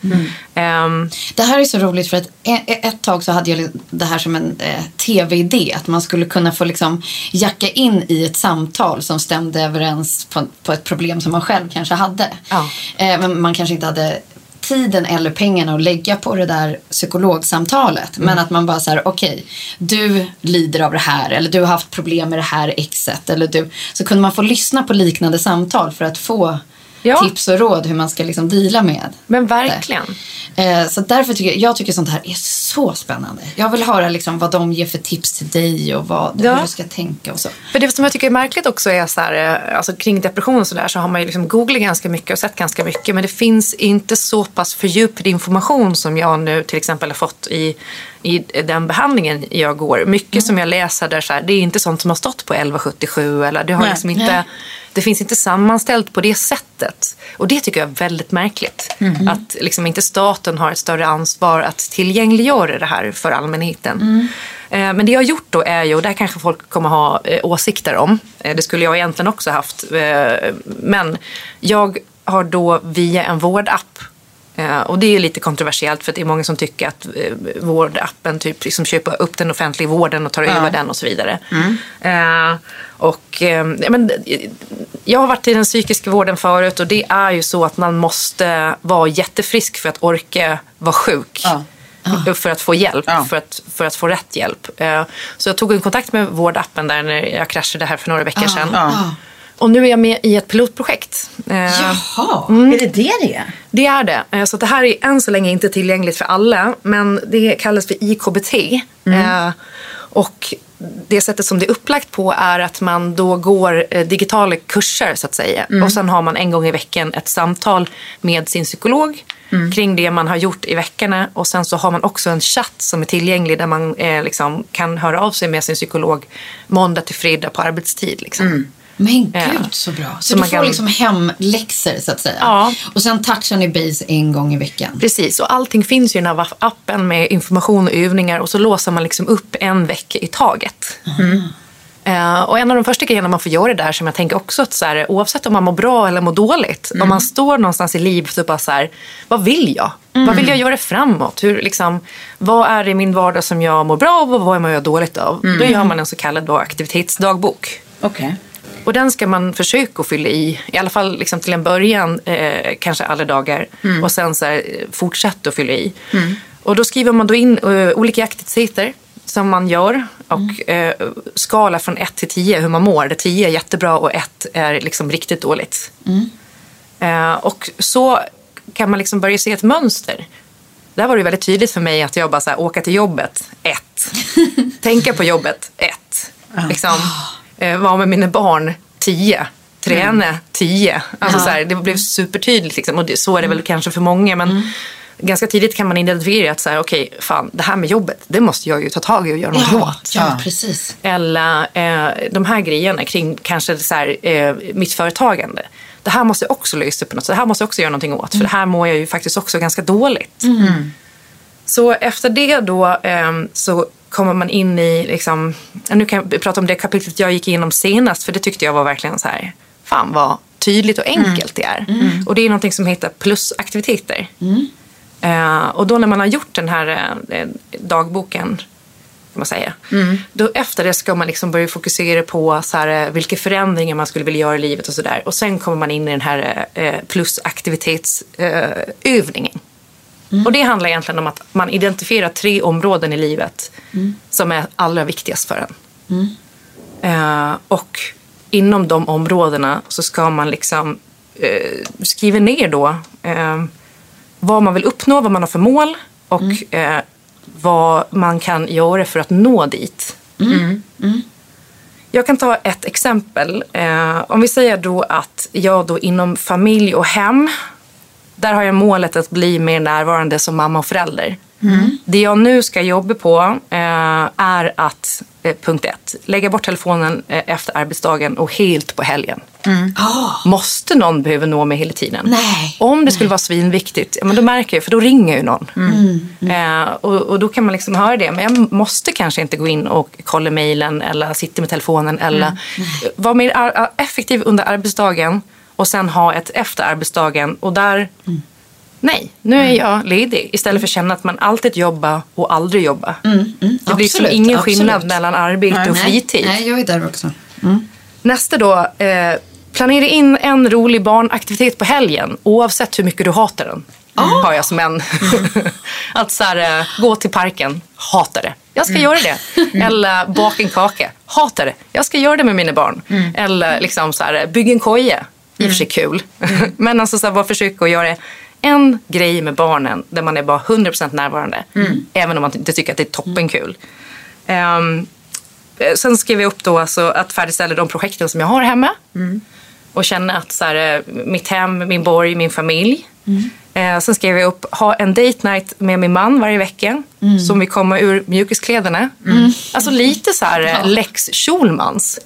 Ehm, Det här är så roligt för att e- e- ett tag så hade jag det här som en eh, tv-idé. Att man skulle kunna få liksom jacka in i ett samtal som stämde överens på, på ett problem som man själv kanske hade. Ja. Eh, men man kanske inte hade tiden eller pengarna att lägga på det där psykologsamtalet. Men att man bara så här, okej, du lider av det här eller du har haft problem med det här exet. Eller du, så kunde man få lyssna på liknande samtal för att få Ja. tips och råd hur man ska liksom deala med men verkligen. Eh, så därför tycker jag, jag tycker sånt här är så spännande. Jag vill höra liksom vad de ger för tips till dig och vad, Ja. hur du ska tänka och så. För det som jag tycker är märkligt också är så här, eh, alltså kring depression och så där så har man ju liksom googlat ganska mycket och sett ganska mycket men det finns inte så pass fördjupad information som jag nu till exempel har fått i, i den behandlingen jag går. Mycket som jag läser där så här, det är inte sånt som har stått på 1177 eller det har Nej. liksom inte det finns inte sammanställt på det sättet. Och det tycker jag är väldigt märkligt. Att liksom inte staten har ett större ansvar att tillgängliggöra det här för allmänheten. Eh, Men det jag har gjort då är ju, och där kanske folk kommer ha eh, åsikter om, eh, det skulle jag egentligen också haft, men jag har då via en vårdapp och det är lite kontroversiellt för det är många som tycker att eh, vårdappen typ liksom köper upp den offentliga vården och tar över den och så vidare. Eh, och, eh, ja, men, eh, jag har varit i den psykiska vården förut och det är ju så att man måste vara jättefrisk för att orka vara sjuk. För att få hjälp, Ja. för, att, för att få rätt hjälp. Eh, Så jag tog en kontakt med vårdappen där när jag kraschade här för några veckor sedan. Och nu är jag med i ett pilotprojekt. Eh, Jaha. Är det det det är? det är det. Eh, Så det här är än så länge inte tillgängligt för alla. Men det kallas för IKBT. Eh, Och det sättet som det är upplagt på är att man då går digitala kurser så att säga. Och sen har man en gång i veckan ett samtal med sin psykolog kring det man har gjort i veckorna. Och sen så har man också en chatt som är tillgänglig där man eh, liksom kan höra av sig med sin psykolog måndag till fredag på arbetstid. Liksom. Men gud så bra. Så, Så du man får kan- liksom hemläxor så att säga. Ja. Och sen touchar ni base en gång i veckan. Precis, och allting finns ju i den här appen med information och övningar och så låser man liksom upp en vecka i taget. Eh, och en av de första grejerna man får göra där som jag tänker också att så här, oavsett om man mår bra eller mår dåligt, om man står någonstans i livet och bara så här, vad vill jag? Vad vill jag göra framåt? Hur, liksom, vad är det i min vardag som jag mår bra av och vad mår jag dåligt av? Då gör man en så kallad aktivitetsdagbok. Okej. Och den ska man försöka att fylla i, i alla fall liksom till en början, eh, kanske alla dagar. Och sen så här, eh, fortsätta att fylla i. Och då skriver man då in eh, olika aktiviteter som man gör och eh, skala från 1 till 10 hur man mår. Där 10 är jättebra och 1 är liksom riktigt dåligt. Eh, och så kan man liksom börja se ett mönster. Där var det väldigt tydligt för mig att jag bara så här, åka till jobbet, ett. Tänka på jobbet, ett. Liksom, eh, vara med mina barn, tio. Träna, tio. Alltså, så här, det blev supertydligt. Liksom. Och det, så är det väl kanske för många. Men ganska tidigt kan man identifiera att så här, okej, fan, det här med jobbet, det måste jag ju ta tag i och göra något Ja, åt. ja, precis. Eller eh, de här grejerna kring kanske så här, eh, mitt företagande. Det här måste jag också lösa på något sätt. Det här måste jag också göra någonting åt. För det här mår jag ju faktiskt också ganska dåligt. Så efter det då eh, så kommer man in i, liksom, nu kan jag prata om det kapitlet jag gick igenom senast. För det tyckte jag var verkligen så här, fan vad tydligt och enkelt det är. Och det är någonting som heter plusaktiviteter. Eh, och då när man har gjort den här eh, dagboken man säga. Då efter det ska man liksom börja fokusera på så här, eh, vilka förändringar man skulle vilja göra i livet och sådär. Och sen kommer man in i den här eh, plusaktivitetsövningen. Och det handlar egentligen om att man identifierar tre områden i livet som är allra viktigast för en. Eh, och inom de områdena så ska man liksom eh, skriva ner då eh, vad man vill uppnå, vad man har för mål och eh, vad man kan göra för att nå dit. Jag kan ta ett exempel. Eh, om vi säger då att jag då inom familj och hem, där har jag målet att bli mer närvarande som mamma och förälder. Det jag nu ska jobba på eh, är att, eh, punkt ett, lägga bort telefonen eh, efter arbetsdagen och helt på helgen. Måste någon behöva nå mig hela tiden? Nej. Om det skulle vara svinviktigt, ja, men då märker jag för då ringer ju någon. Eh, och, och då kan man liksom höra det. Men jag måste kanske inte gå in och kolla mejlen eller sitta med telefonen eller vara mer effektiv under arbetsdagen och sen ha ett efter arbetsdagen och där Nej, nu är jag ledig. Istället för att känna att man alltid jobbar och aldrig jobbar. Det blir liksom Absolut, ingen absolut. skillnad mellan arbete och Nej, fritid. Nej, jag är där också. Nästa då. Eh, planera in en rolig barnaktivitet på helgen oavsett hur mycket du hatar den. Har jag som en. att så här, eh, gå till parken, hatar det. Jag ska göra det. Eller baka en kaka, hatar det. Jag ska göra det med mina barn. Eller liksom så här, bygga en koja. I och för sig kul. Men alltså så här, bara försöka att göra en grej med barnen där man är bara 100% närvarande. Även om man inte tycker att det är toppenkul. Ehm, eh, sen skrev jag upp då alltså att färdigställa de projekten som jag har hemma. Och känna att så här, eh, mitt hem, min borg, min familj. Eh, sen skrev jag upp ha en date night med min man varje vecka. Som vi kommer ur mjukiskläderna. Alltså lite så här eh, Lex Schulmans.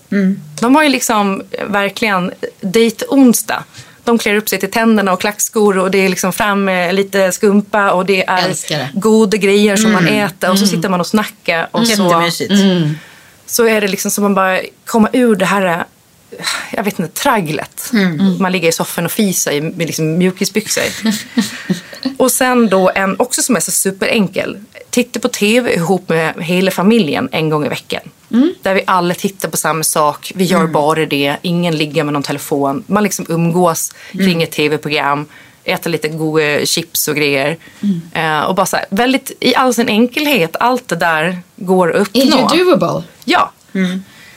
De har ju liksom eh, verkligen date onsdag. De klär upp sig till tänderna och klackskor och det är liksom fram med lite skumpa och det är det. goda grejer som man äter och så sitter man och snackar. Och så, så är det liksom som man bara kommer ur det här, eh, jag vet inte, tragglet. Man ligger i soffan och fiser i med liksom mjukisbyxor. och sen då en också som är så superenkel. Titta på tv ihop med hela familjen en gång i veckan. Där vi alla tittar på samma sak. Vi gör bara det. Ingen ligger med någon telefon. Man liksom umgås kring ett tv-program. Äter lite goda chips och grejer. Eh, och bara så här, väldigt i all sin enkelhet. Allt det där går att Är uppnå. doable. Ja.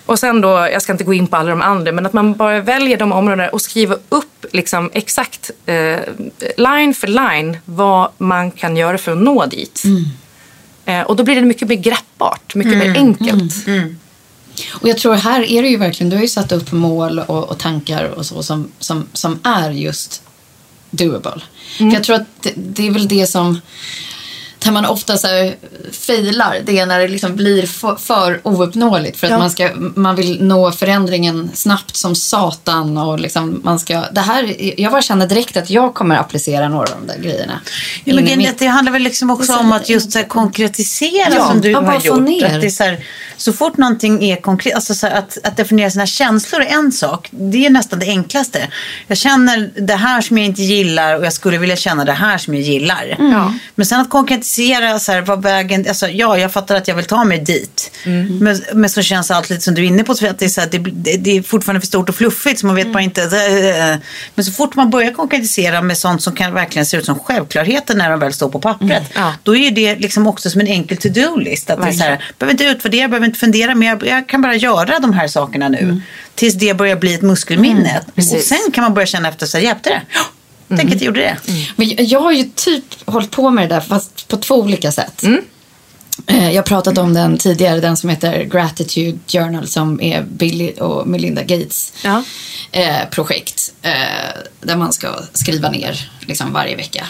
Och sen då, jag ska inte gå in på alla de andra, men att man bara väljer de områdena och skriver upp liksom exakt eh, line för line vad man kan göra för att nå dit. Eh, och då blir det mycket mer greppbart, mycket mer enkelt. Och jag tror här är det ju verkligen, du har ju satt upp mål och, och tankar och så som, som, som är just doable. För jag tror att det, det är väl det som där man ofta så här failar, det är när det liksom blir för, för ouppnåeligt för att Ja. man, ska, man vill nå förändringen snabbt som satan och liksom man ska, det här, jag bara känner direkt att jag kommer applicera några av de där grejerna. Ja, men det, mitt- det handlar väl liksom också om att just så här, konkretisera Ja, som du ja, har gjort. ner. Att det är så, här, så fort någonting är konkret, alltså så här, att, att definiera sina känslor är en sak. Det är nästan det enklaste. Jag känner det här som jag inte gillar och jag skulle vilja känna det här som jag gillar. Men sen att konkretisera, så här, vad vägen, alltså, ja jag fattar att jag vill ta mig dit. Men, men så känns allt lite som du är inne på, att det är, så här, det, det, det är fortfarande för stort och fluffigt så man vet bara inte. Men så fort man börjar konkretisera med sånt som kan verkligen se ut som självklarheter när de väl står på pappret. Ja. Då är det liksom också som en enkel to-do-list. Att det är så här, behöver inte utvärdera, behöver inte fundera, men jag, jag kan bara göra de här sakerna nu. Tills det börjar bli ett muskelminne. och sen kan man börja känna efter, så här, hjälpte det? Ja, Tänk att jag gjorde det. Men jag, jag har ju typ hållit på med det där fast på två olika sätt. Eh, Jag har pratat om den tidigare, den som heter Gratitude Journal som är Bill och Melinda Gates Ja. eh, projekt. Eh, där man ska skriva ner liksom varje vecka.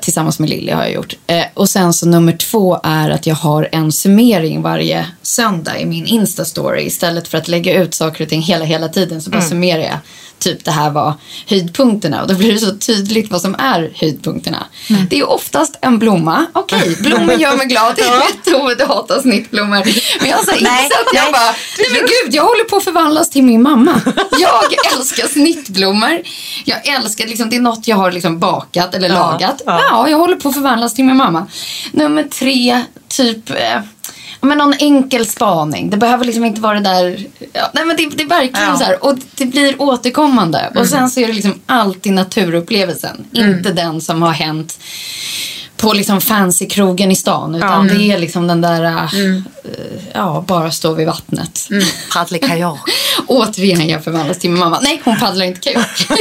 Tillsammans med Lilly har jag gjort. Och sen så nummer två är att jag har en summering varje söndag i min Insta-story. Istället för att lägga ut saker och ting hela, hela tiden så bara summerar jag. Typ det här var höjdpunkterna och då blir det så tydligt vad som är höjdpunkterna. Det är oftast en blomma. Okej, blommor gör mig glad. Jag vet Tove, du hatar snittblommor. Men jag har insett, nej. jag bara, nej men gud, jag håller på att förvandlas till min mamma. Jag älskar snittblommor. Jag älskar, liksom, det är något jag har liksom bakat eller lagat. Ja. jag håller på att förvandlas till min mamma. Nummer tre, typ, eh, ja, men någon enkel spaning. Det behöver liksom inte vara det där, ja, nej men det, det är verkligen Ja. så här, och det blir återkommande. Och sen så är det liksom alltid naturupplevelsen, inte den som har hänt på liksom fancy krogen i stan. Utan det är liksom den där, eh, ja, bara stå vid vattnet. Paddla kajak. Återigen, jag förvandlas till min mamma. Nej, hon paddlar inte kajak.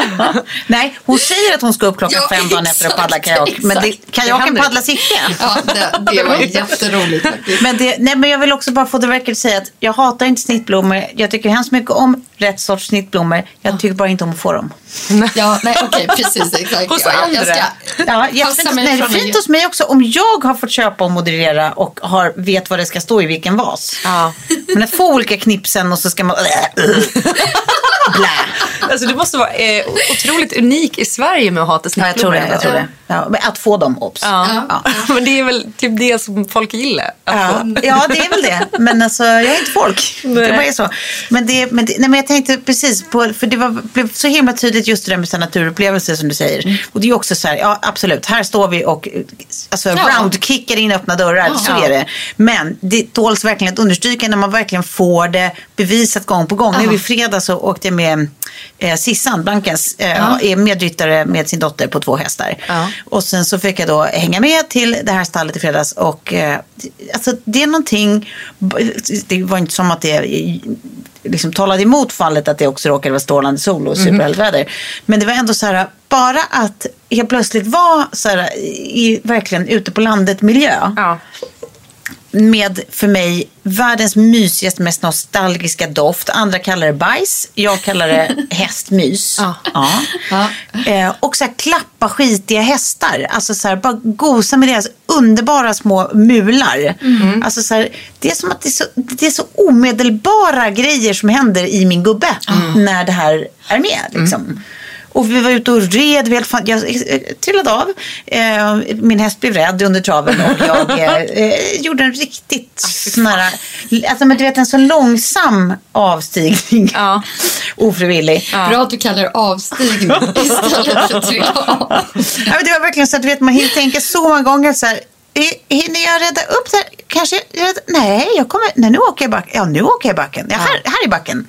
Nej, hon säger att hon ska upp klockan Ja, fem dagen efter att exakt, paddla kajak. Men det, kajaken händer paddlas icke. ja, det, det var jätteroligt faktiskt. Men, det, nej, men jag vill också bara få det verkligt säga att jag hatar inte snittblommor. Jag tycker hemskt mycket om rätt sorts snittblommor. Jag tycker bara inte om att få dem. Ja, nej, okej, precis, exakt. Hos ja, jag ska Ja, Nej, det är fint hos mig också. Om jag har fått köpa och moderera och har, vet vad det ska stå i vilken vas. Ja. Men att få olika knipsen och så ska man... Blä. Alltså, du måste vara eh, otroligt unik i Sverige med att hata Ja, jag tror det. Jag tror det. Ja, men att få dem, obs. Ja. Ja. Men det är väl typ det som folk gillar. Ja, ja, det är väl det. Men alltså, jag är inte folk. Nej. Det bara är så. Men, det, men, det, nej, men jag tänkte precis på, för det var, blev så himla tydligt just det där med här naturupplevelser som du säger. Och det är också så här, ja absolut, här står vi och alltså, Ja. roundkickar in öppna dörrar. Ja. Så är det. Men det tåls verkligen att understryka när man verkligen får det bevisat gång på gång. Nu i fredags så åkte jag med eh, Sissan, Blankens, eh, är medryttare med sin dotter på två hästar. Ja. Och sen så fick jag då hänga med till det här stallet i fredags. Och eh, alltså det är någonting, det var inte som att det liksom talade emot fallet att det också råkade vara strålande sol och supereldväder. Men det var ändå så här, bara att helt plötsligt vara så här, i, verkligen ute på landet miljö Ja. Med för mig världens mysigaste, mest nostalgiska doft. Andra kallar det bajs, jag kallar det hästmys. Ja. Ja. Eh, och så här, klappa skitiga hästar. Alltså så här, bara gosa med deras underbara små mular. Alltså så här, det är som att det är, så, det är så omedelbara grejer som händer i min gubbe när det här är med. Liksom. Och vi var ute och red. Vi helt fan, jag eh, trillade av. Eh, min häst blev rädd under traven och jag eh, gjorde en riktigt sån här, alltså, men du vet en så långsam avstigning. Ja. Ofrivillig. Bra att du kallar det avstigning istället för trilla av. Ja, men det var verkligen så att du vet, man hinner tänka så många gånger så här. "Eh, Hinner jag rädda upp det här? Kanske? jag rädda- Nej, jag kommer, nej, nu åker jag backen. Ja, nu åker jag backen. Ja, här, här i backen.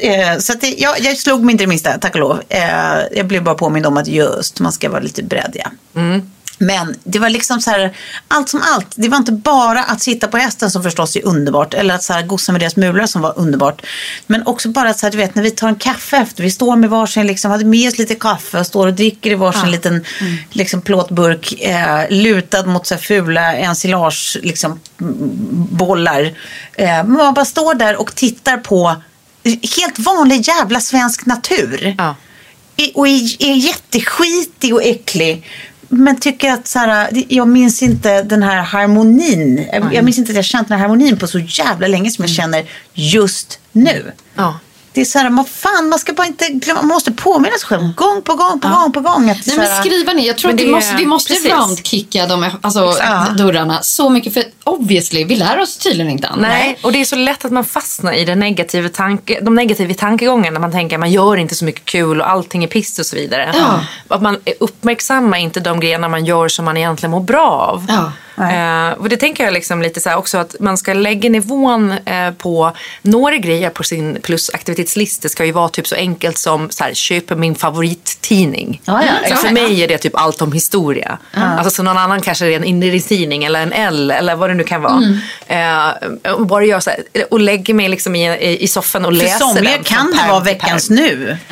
Eh, Så det, jag, jag slog mig inte det minsta, tack och lov. Eh, Jag blev bara påmind om att just, man ska vara lite beredd. Ja. Men det var liksom så här, allt som allt. Det var inte bara att sitta på hästen som förstås är underbart. Eller att så här, gossa med deras mular som var underbart. Men också bara att så här, du vet, när vi tar en kaffe efter. Vi står med varsin, liksom, hade med oss lite kaffe och står och dricker i varsin liten liksom, plåtburk. Eh, lutad mot så här, fula ensilage liksom, mm, bollar. Eh, man bara står där och tittar på helt vanlig jävla svensk natur Ja. och är, är jätteskitig och äcklig. Men tycker att så här, jag minns inte den här harmonin. Jag, jag minns inte att jag känt den här harmonin på så jävla länge som jag känner just nu. Ja. Det är så här, man, fan, man ska bara inte glömma, man måste påminna sig själv gång på gång på gång på gång. Att Nej, men skriva ner. Jag tror att vi måste, vi måste roundkicka de alltså, Ja. dörrarna så mycket. För obviously, vi lär oss tydligen inte annat. Nej, och det är så lätt att man fastnar i den negativa tanke, de negativa tankegångarna. Man tänker att man gör inte så mycket kul och allting är piss och så vidare. Ja. Att man uppmärksammar inte de grejerna man gör som man egentligen mår bra av. Ja. Eh, och det tänker jag liksom lite så här också att man ska lägga nivån eh, på några grejer på sin plusaktivitetslista. ska ju vara typ så enkelt som så här, köpa min favorittidning. Ja, ja, Så för mig är det typ allt om historia. Alltså så någon annan kanske är en inredningstidning eller en L eller vad det nu kan vara. Eh, och bara göra så här, och lägga mig liksom i, i, i soffan och för läsa somliga den. kan det vara veckans nu.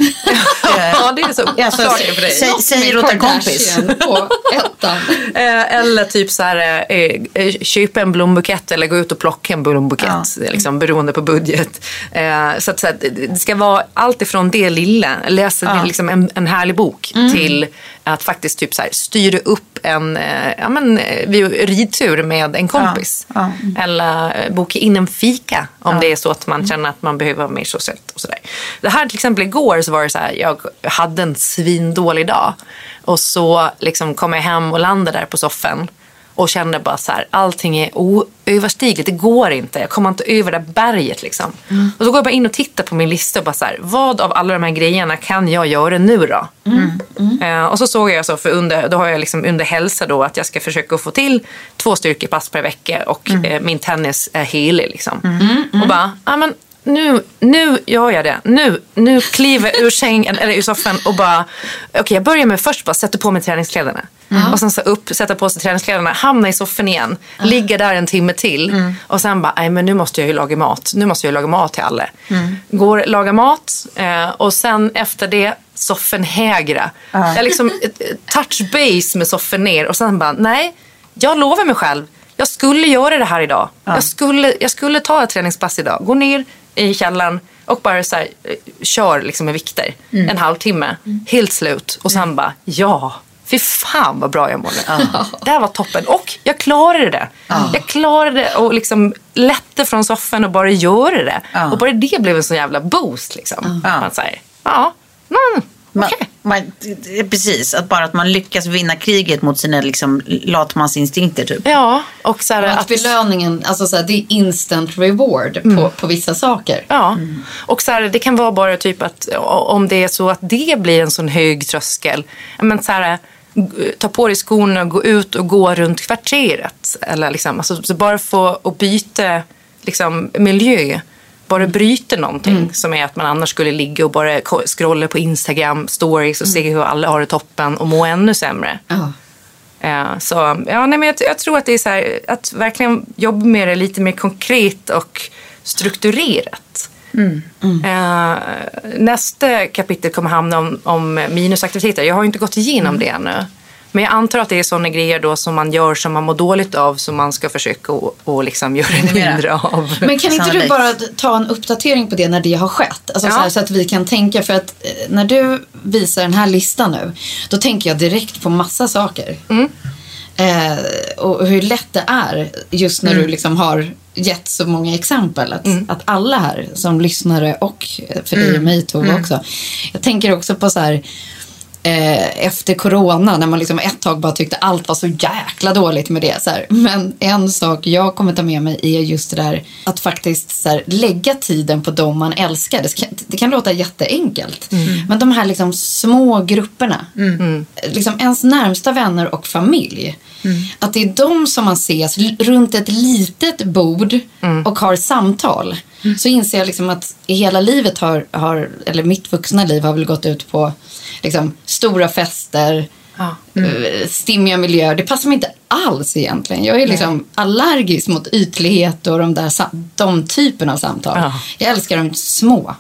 Ja, det är så. Alltså, Klart det för dig. säger åt en kompis. På ettan. Eh, eller typ så här, eh, eh, köpa en blombukett eller gå ut och plocka en blombukett. Liksom, beroende på budget. Eh, så att, så att det- ska vara allt ifrån det lilla, läsa liksom en, en härlig bok, till att faktiskt typ så här, styra upp en eh, ja, men, eh, ridtur med en kompis. Ja, Eller eh, boka in en fika om det är så att man känner att man behöver vara mer socialt. Och så där. Det här till exempel igår så var det så här, jag hade en svindålig dag. Och så liksom kom jag hem och landade där på soffan. Och kände bara så här, allting är oöverstigligt, det går inte. Jag kommer inte över det berget liksom. Och så går jag bara in och tittar på min lista och bara så här, vad av alla de här grejerna kan jag göra nu då? Eh, och så såg jag så, för under, då har jag liksom under hälsa då att jag ska försöka få till två styrkepass per vecka och eh, min tennis är helig liksom. Och bara, ja men nu, nu gör jag det. Nu, nu kliver jag ur sängen eller ur soffan och bara, okej jag börjar med först bara sätta på mig träningskläderna. Och sen så upp, sätta på sig träningskläderna, hamna i soffan igen, ligga där en timme till. Och sen bara, nej men nu måste jag ju laga mat. Nu måste jag ju laga mat till alla. Går, laga mat eh, och sen efter det soffen hägra. Jag liksom ett- ett touch base med soffen ner och sen bara, nej, jag lovar mig själv. Jag skulle göra det här idag. Jag, skulle, jag skulle ta ett träningspass idag. Gå ner i källaren och bara så här, eh, kör liksom med vikter. En halvtimme, helt slut. Och sen bara, ja. Fy fan vad bra jag mådde. Det här var toppen. Och jag klarade det. Jag klarade det och liksom lätte från soffan och bara göra det. Och bara det blev en sån jävla boost. Liksom. Man säger, ja, mm, Man, okej. man, precis, att bara att man lyckas vinna kriget mot sina liksom, latmansinstinkter typ. Ja, och så här, Och att belöningen, alltså så här, det är instant reward på, på vissa saker. Ja, och så här, det kan vara bara typ att om det är så att det blir en sån hög tröskel. ja, Men så här, ta på dig skorna och gå ut och gå runt kvarteret. Eller liksom, alltså, så bara få och byta liksom, miljö. Bara bryta någonting som är att man annars skulle ligga och bara scrolla på Instagram stories och se hur alla har det toppen och må ännu sämre. Ja. Eh, Så ja, nej, men jag, jag tror att det är så här, att verkligen jobba med det lite mer konkret och strukturerat. Eh, nästa kapitel kommer handla om, om minusaktiviteter. Jag har ju inte gått igenom det ännu. Men jag antar att det är sådana grejer då som man gör som man mår dåligt av som man ska försöka och, och liksom göra mindre av. Men kan inte du bara ta en uppdatering på det när det har skett? Alltså Ja. så, här, så att vi kan tänka, för att eh, när du visar den här listan nu, då tänker jag direkt på massa saker. Eh, och hur lätt det är just när du liksom har gett så många exempel. Att, att alla här som lyssnare och eh, för dig och mig Tove också. Jag tänker också på så här eh, efter corona när man liksom ett tag bara tyckte allt var så jäkla dåligt med det. Så här. Men en sak jag kommer ta med mig är just det där att faktiskt så här, lägga tiden på dem man älskar. Det kan, det kan låta jätteenkelt. Men de här liksom små grupperna. Liksom ens närmsta vänner och familj. Att det är de som man ses runt ett litet bord och har samtal. Så inser jag liksom att i hela livet har, har, eller mitt vuxna liv har väl gått ut på liksom, stora fester, Ja. eh, stimmiga miljöer. Det passar mig inte alls egentligen. Jag är liksom allergisk mot ytlighet och de, där, de typen av samtal. Ja. Jag älskar de små.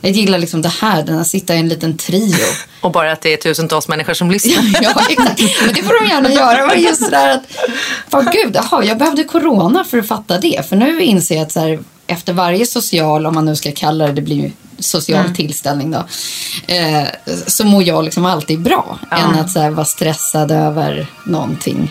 Jag gillar liksom det här, den att sitta i en liten trio. Och bara att det är tusentals människor som lyssnar. ja, exakt. Men det får de gärna göra. Men just det där att, vad gud, jaha, jag behövde corona för att fatta det. För nu inser jag att så här, efter varje social, om man nu ska kalla det, det blir ju social tillställning då, eh, så mår jag liksom alltid bra. Än att så här, vara stressad över någonting.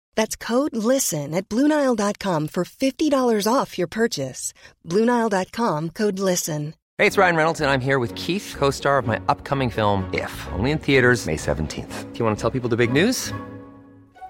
That's code LISTEN at Bluenile.com for $50 off your purchase. Bluenile.com code LISTEN. Hey, it's Ryan Reynolds, and I'm here with Keith, co star of my upcoming film, If, only in theaters, May 17th. Do you want to tell people the big news?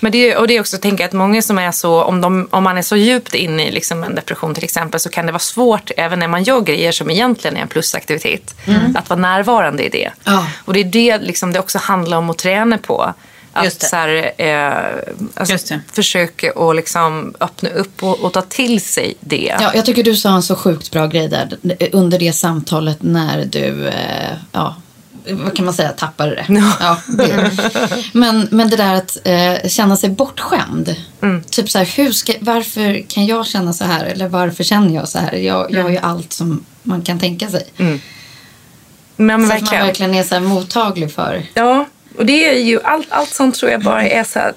Men det, och det är också att tänka att många som är så, om, de, om man är så djupt inne i liksom en depression till exempel så kan det vara svårt även när man gör grejer som egentligen är en plusaktivitet. Att vara närvarande i det. Ja. Och det är det liksom, det också handlar om att träna på. Att. Så här, eh, alltså, försöka att liksom öppna upp och, och ta till sig det. Ja, jag tycker du sa en så sjukt bra grej där under det samtalet när du, eh, ja, vad kan man säga, tappade det. Ja, det. Men, men det där att eh, känna sig bortskämd. Typ så här, hur ska, varför kan jag känna så här? Eller varför känner jag så här? Jag, jag har ju allt som man kan tänka sig. Men så att man verkligen. är så mottaglig för. Ja, Och det är ju, allt, allt sånt tror jag bara är så här,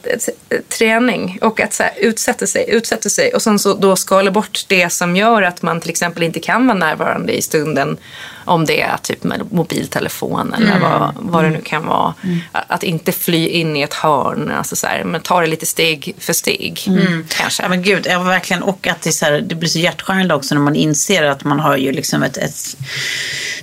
träning och att så här, utsätta sig, utsätta sig och sen så då skala bort det som gör att man till exempel inte kan vara närvarande i stunden om det är typ med mobiltelefon eller Mm. vad, vad det nu kan vara. Att inte fly in i ett hörn, alltså så här, men ta det lite steg för steg. Kanske. Ja men gud, var verkligen, och att det, så här, det blir så hjärtskärande också när man inser att man har ju liksom ett, ett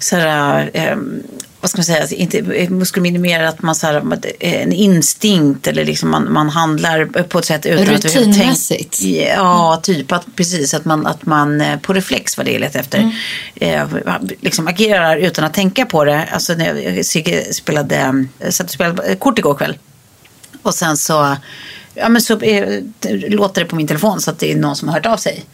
så här, ehm, vad ska man säga, inte eh, muskelminimera att man så här, att är en instinkt eller liksom man, man handlar på ett sätt utan att Rutinmässigt. tänkt. Ja, typ att precis att man, att man eh, på reflex var det jag letade efter. Eh, liksom agerar utan att tänka på det. Alltså när jag Sigge spelade, eh, satt och spelade kort igår kväll. Och sen så, ja, men så eh, låter det på min telefon så att det är någon som har hört av sig.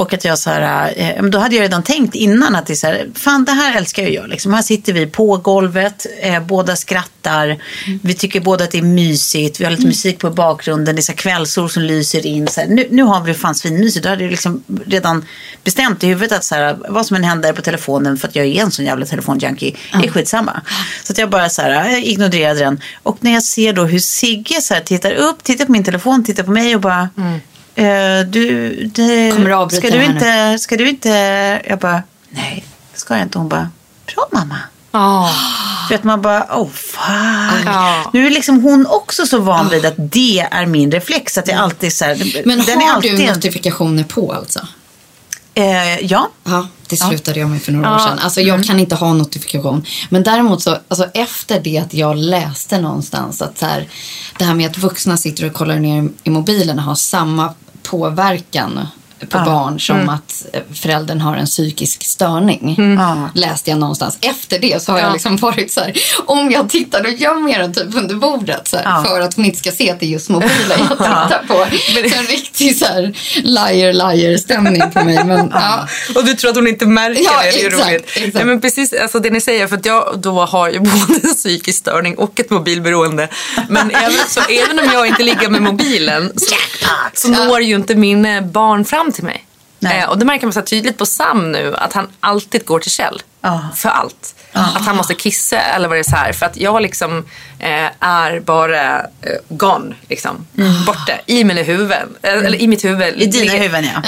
Och att jag så här, eh, då hade jag redan tänkt innan att det är så här, fan det här älskar jag liksom. Här sitter vi på golvet, eh, båda skrattar, vi tycker båda att det är mysigt, vi har lite musik på bakgrunden, det är så kvällsol som lyser in. Så här, nu, nu har vi det fan svinmysigt. Då hade jag liksom redan bestämt i huvudet att så här, vad som än händer på telefonen för att jag är en sån jävla telefonjunkie, det är skitsamma. Så att jag bara så här, jag ignorerade den. Och när jag ser då hur Sigge så här, tittar upp, tittar på min telefon, tittar på mig och bara Eh, du, det, Kommer du avbryta ska du här inte, ska du inte, jag bara, nej, ska jag inte. Hon bara, bra mamma. Ja. För att man bara, oh fuck. Ja. Nu är liksom hon också så van vid att det är min reflex. Att jag alltid så här, Men den har alltid, du notifikationer på alltså? eh, ja. Ja, det slutade jag med för några Ja. år sedan. Alltså jag kan inte ha notifikation. Men däremot så, alltså efter det att jag läste någonstans att så här, det här med att vuxna sitter och kollar ner i mobilen har samma påverkan på barn som att eh, föräldern har en psykisk störning. Läste jag någonstans. Efter det så har jag liksom varit så här, om jag tittar då gömmer jag den typ under bordet så här, Ja. för att hon inte ska se att det är just mobilen jag tittar på. Så en riktig så här liar liar stämning på mig. Men, ja. Och du tror att hon inte märker Ja, det? Det är exakt, roligt. exakt. Nej, men precis alltså det ni säger, för att jag då har ju både en psykisk störning och ett mobilberoende. Men även, så, även om jag inte ligger med mobilen så, så når ju inte mina barn fram till mig. Eh, och det märker man så tydligt på Sam nu, att han alltid går till Kjell. Ja. För allt. Att han måste kissa eller vad det är så här. För att jag liksom eh, är bara eh, gone, liksom. Borta i mina huvuden. Eh, Eller i mitt huvud. Mm. I dina huvuden, ja.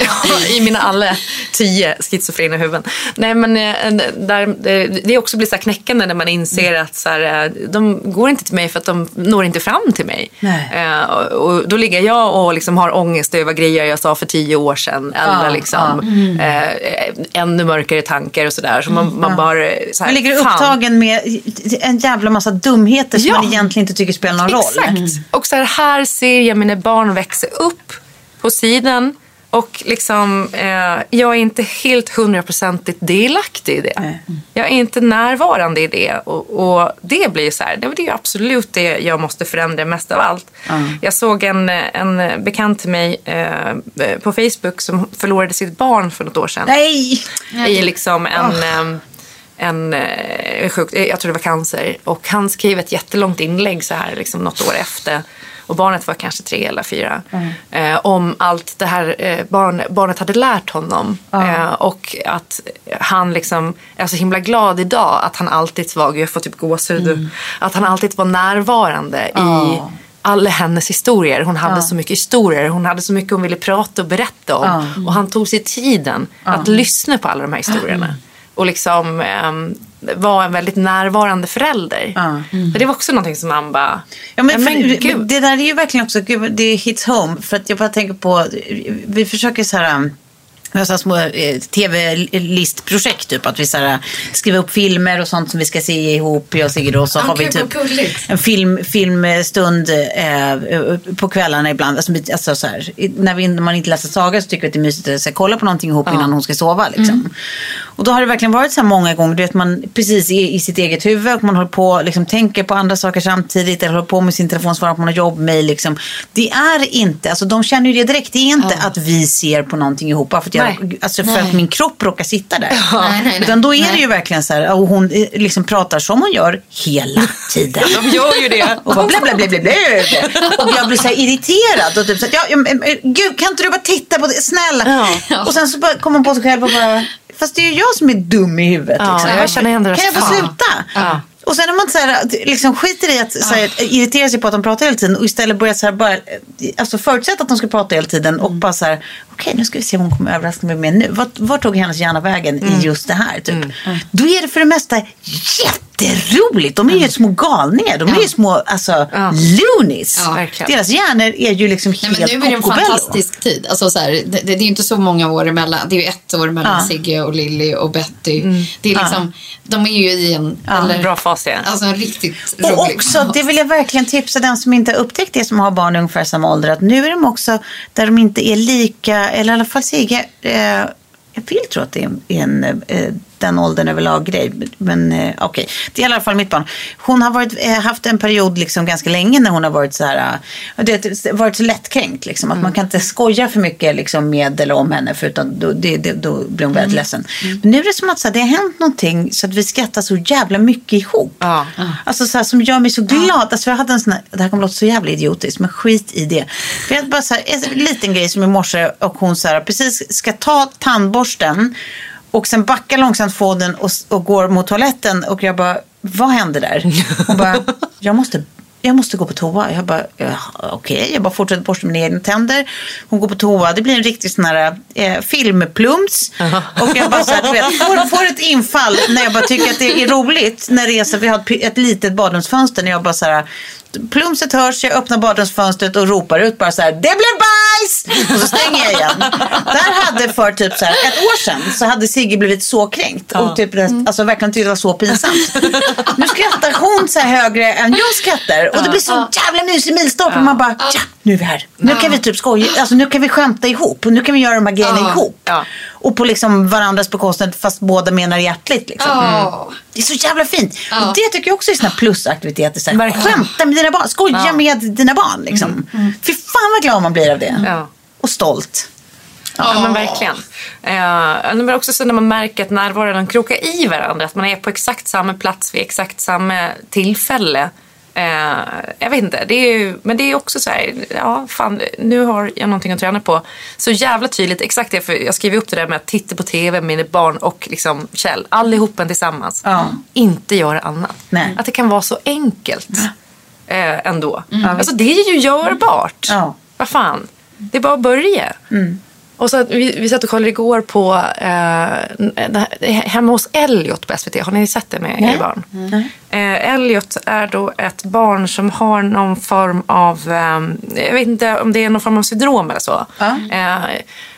I mina alla tio schizofrena huvuden. Nej men eh, där, det, det också blir så knäckande när man inser att så här, eh, de går inte till mig för att de når inte fram till mig. Eh, och, och då ligger jag och liksom har ångest över grejer jag sa för tio år sedan. Eller Ja, liksom eh, ännu mörkare tankar och sådär. Så man, man bara så här, Man ligger fan. upptagen med en jävla massa dumheter som Ja. man egentligen inte tycker spelar någon roll. Exakt. Och så här, här ser jag mina barn växa upp på sidan. Och liksom, eh, jag är inte helt hundraprocentigt delaktig i det. Nej. Jag är inte närvarande i det. Och, och det blir så här, det är absolut det jag måste förändra mest av allt. Jag såg en, en bekant till mig eh, på Facebook som förlorade sitt barn för något år sedan Nej! i liksom en, em, en eh, sjuk, jag tror det var cancer. Och han skrev ett jättelångt inlägg så här liksom något år efter. Och barnet var kanske tre eller fyra. Eh, om allt det här eh, barn, barnet hade lärt honom. Eh, och att han liksom är så himla glad idag att han alltid var, jag får typ gåshud. Att han alltid var närvarande i alla hennes historier. Hon hade så mycket historier. Hon hade så mycket hon ville prata och berätta om. Och han tog sig tiden att lyssna på alla de här historierna. Och liksom ehm, var en väldigt närvarande förälder. Så det var också någonting som man bara, Ja, men, men för, gud. det där är ju verkligen också, gud, det hits home. För att jag bara tänker på, vi försöker så här, här små eh, tv-listprojekt typ. Att vi så skriver upp filmer och sånt som vi ska se ihop, jag och Sigrid. Och så har vi typ en film, filmstund eh, på kvällarna ibland. Alltså, alltså, så här, när, vi, när man inte läser saga så tycker vi att det är mysigt att kolla på någonting ihop innan hon ska sova. Liksom. Och då har det verkligen varit så här många gånger, du vet man precis är i sitt eget huvud och man håller på liksom tänker på andra saker samtidigt eller håller på med sin telefon, svarar på några jobbmail. Liksom. Det är inte, alltså de känner ju det direkt, det är inte att vi ser på någonting ihop bara för att, jag, Nej. alltså för att min kropp råkar sitta där. Nej, nej, nej. Utan då är det ju verkligen så här, och hon eh, liksom pratar som hon gör hela tiden. de gör ju det. Och bara blä, blä, blä, blä, blä. Och jag blir så här irriterad. Och typ så här, ja, ja, eh, gud, kan inte du bara titta på det? Snälla. Ja. Och sen så kommer hon på sig själv och bara, fast det är ju jag som är dum i huvudet. Ja, liksom. jag känner Kan jag få sluta? Och sen när man så här, liksom skiter i att så här, irritera sig på att de pratar hela tiden och istället börjar så här, bara, alltså förutsätta att de ska prata hela tiden och bara så här, okej nu ska vi se vad hon kommer överraska mig med nu. Vart, vart tog hennes hjärna vägen i just det här? Typ. Då är det för det mesta jätteroligt. De är ju små galningar. De är ju små alltså, loonies. Deras hjärnor är ju liksom Nej, men helt nu är det en kokobello. fantastisk tid. Alltså, så här, det, det, är ju inte så många år emellan. Det är ju ett år mellan Ja. Sigge och Lilly och Betty. Det är liksom, De är ju i en, eller, Bra fas igen. alltså, en riktigt Och rolig också, det vill jag verkligen tipsa den som inte har upptäckt det, som har barn i ungefär samma ålder, att nu är de också där de inte är lika, eller i alla fall Sigge, eh, jag vill tro att det är en, en eh, den åldern överlag grej. Men eh, okej, det är i alla fall mitt barn. Hon har varit, eh, haft en period liksom ganska länge när hon har varit så här, eh, det, har varit så lättkränkt. Liksom, att man kan inte skoja för mycket liksom, med eller om henne för utan då, det, det, då blir hon väldigt ledsen. Men nu är det som att så här, det har hänt någonting så att vi skrattar så jävla mycket ihop. Ja. Alltså så här, som gör mig så glad. Alltså, jag hade en sån här, det här kommer låta så jävla idiotiskt, men skit i det. För jag bara så här, en liten grej som i morse och hon så här, precis ska ta tandborsten och sen backar långsamt få den och, och går mot toaletten och jag bara, vad händer där? Hon bara, jag måste jag måste gå på toa. Jag bara, "Ja, okej. Jag bara fortsätter borsta mina egna tänder. Hon går på toa. Det blir en riktig sån här eh, filmplums. Och jag bara så här, vet, får, får ett infall när jag bara tycker att det är roligt. När det är så, vi har ett, ett litet badrumsfönster. När jag bara så här, plumset hörs, jag öppnar badrumsfönstret och ropar ut bara så här, det blev bajs! Och så stänger jag igen. Där hade för typ så här, ett år sedan så hade Sigge blivit så kränkt. Och typ, alltså verkligen tyckte det var så pinsamt. Nu skrattar hon så här högre än jag skrattar. Och det blir så jävla mysig milstolpe. Och man bara, ja, nu är vi här. Nu kan vi typ skoja, alltså nu kan vi skämta ihop. Nu kan vi göra de här grejerna ihop. Ja. Och på liksom varandras bekostnad fast båda menar hjärtligt. Liksom. Ja. Det är så jävla fint. Och det tycker jag också är såna plusaktiviteter. Så här, skämta med dina barn, skoja Ja. med dina barn. Liksom. Fy fan vad glad man blir av det. Ja. Och stolt. Ja, men verkligen. Eh, men också så när man märker att närvaron krokar i varandra. Att man är på exakt samma plats vid exakt samma tillfälle. Eh, jag vet inte, det är men det är också så här, ja fan, nu har jag någonting att träna på. Så jävla tydligt, exakt det, för jag skriver upp det där med att titta på tv med mina barn och liksom Kjell, allihopen tillsammans. Ja. Inte göra annat. Nej. Att det kan vara så enkelt eh, ändå. Alltså det är ju görbart. Ja. Vad fan, det är bara att börja. Och så vi, vi satt och kollade igår på eh, Hemma hos Elliot på SVT. Har ni sett det med er barn? Eh, Elliot är då ett barn som har någon form av, eh, jag vet inte om det är någon form av syndrom eller så. Eh,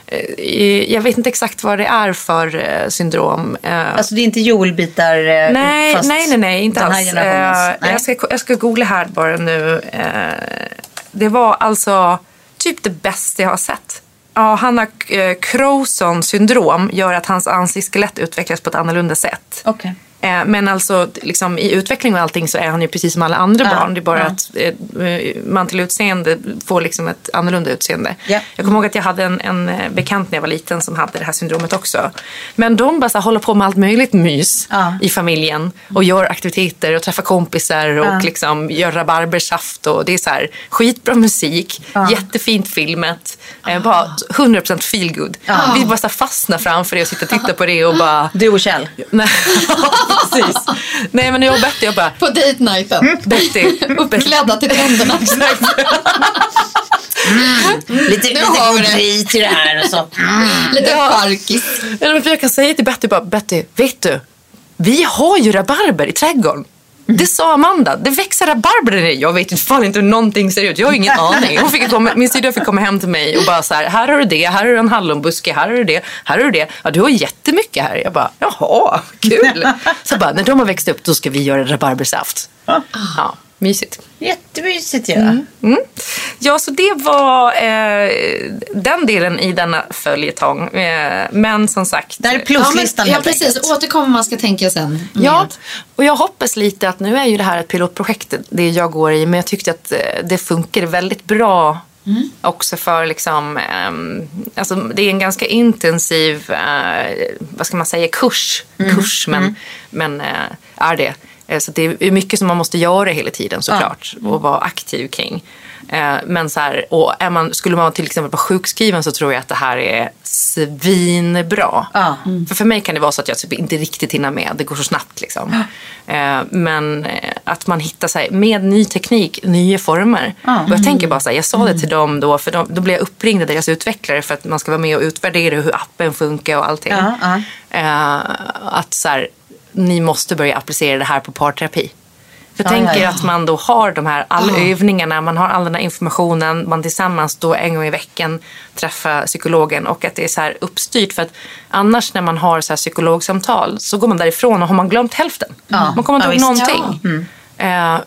eh, jag vet inte exakt vad det är för eh, syndrom. Eh, Alltså det är inte Joel-bitar eh, Nej, fast nej, nej, nej, inte alls. Eh, Nej. jag, ska, jag ska googla här bara nu. Eh, det var alltså typ det bästa jag har sett. Ja, han har eh, Crowson syndrom, gör att hans ansiktsskelett utvecklas på ett annorlunda sätt. Okay. Eh, Men alltså liksom, i utveckling och allting så är han ju precis som alla andra barn. Det är bara att eh, man till utseende får liksom ett annorlunda utseende. Ja. Jag kommer ihåg att jag hade en, en eh, bekant när jag var liten som hade det här syndromet också. Men de bara så håller på med allt möjligt mys Ja. i familjen och gör aktiviteter och träffar kompisar och liksom gör rabarbersaft och det är så här skitbra musik, jättefint filmat, eh, bara 100% feel good. Vi bara så fastnar framför det och sitter och tittar på det och bara Du och Kjell. Nej, precis. Nej men jag och Betty, jag bara, På date nighten. Betty, Betty. Uppklädda till tänderna. Lite, lite har vi det. godbit till det här och så. Lite charkis. Eller men jag kan säga till Betty bara, Betty, vet du? Vi har ju rabarber i trädgården. Det sa Amanda, det växer rabarber. Jag vet inte fan inte hur någonting ser ut. Jag har ingen aning. Hon fick komma, min syrra fick komma hem till mig och bara så här, här har du det, här har du en hallonbuske, här har du det, här har du det. Ja, du har jättemycket här. Jag bara, jaha, kul. Så bara, när de har växt upp då ska vi göra rabarbersaft. Ja, mysigt. Jättemysigt ju. Mm. Ja, så det var eh, den delen i denna följetong. Eh, men som sagt. Det här är Ja, pluslistan men, ja precis. enkelt. Återkommer man ska tänka sen. Med. Ja, och jag hoppas lite att nu är ju det här ett pilotprojekt, det jag går i, men jag tyckte att eh, det funkar väldigt bra också för liksom, ehm, alltså det är en ganska intensiv, eh, vad ska man säga, kurs, kurs men, men eh, är det. Eh, Så det är mycket som man måste göra hela tiden såklart och vara aktiv kring. Eh, men så här, och är man, skulle man vara till exempel på sjukskriven så tror jag att det här är svinbra. Ja. För, för mig kan det vara så att jag typ inte riktigt hinner med. Det går så snabbt liksom. Eh, men att man hittar så här, med ny teknik, nya former. Och jag tänker bara så här, jag sa det till dem då, för de, då blev jag uppringd av deras utvecklare för att man ska vara med och utvärdera hur appen funkar och allting. Ja, ja. Att så här, ni måste börja applicera det här på parterapi. Jag Ja, tänker ja, ja. att man då har de här alla övningarna, man har all den här informationen, man tillsammans då en gång i veckan träffar psykologen och att det är så här uppstyrt för att annars när man har så här psykologsamtal så går man därifrån och har man glömt hälften. Man kommer inte ihåg någonting. Eh,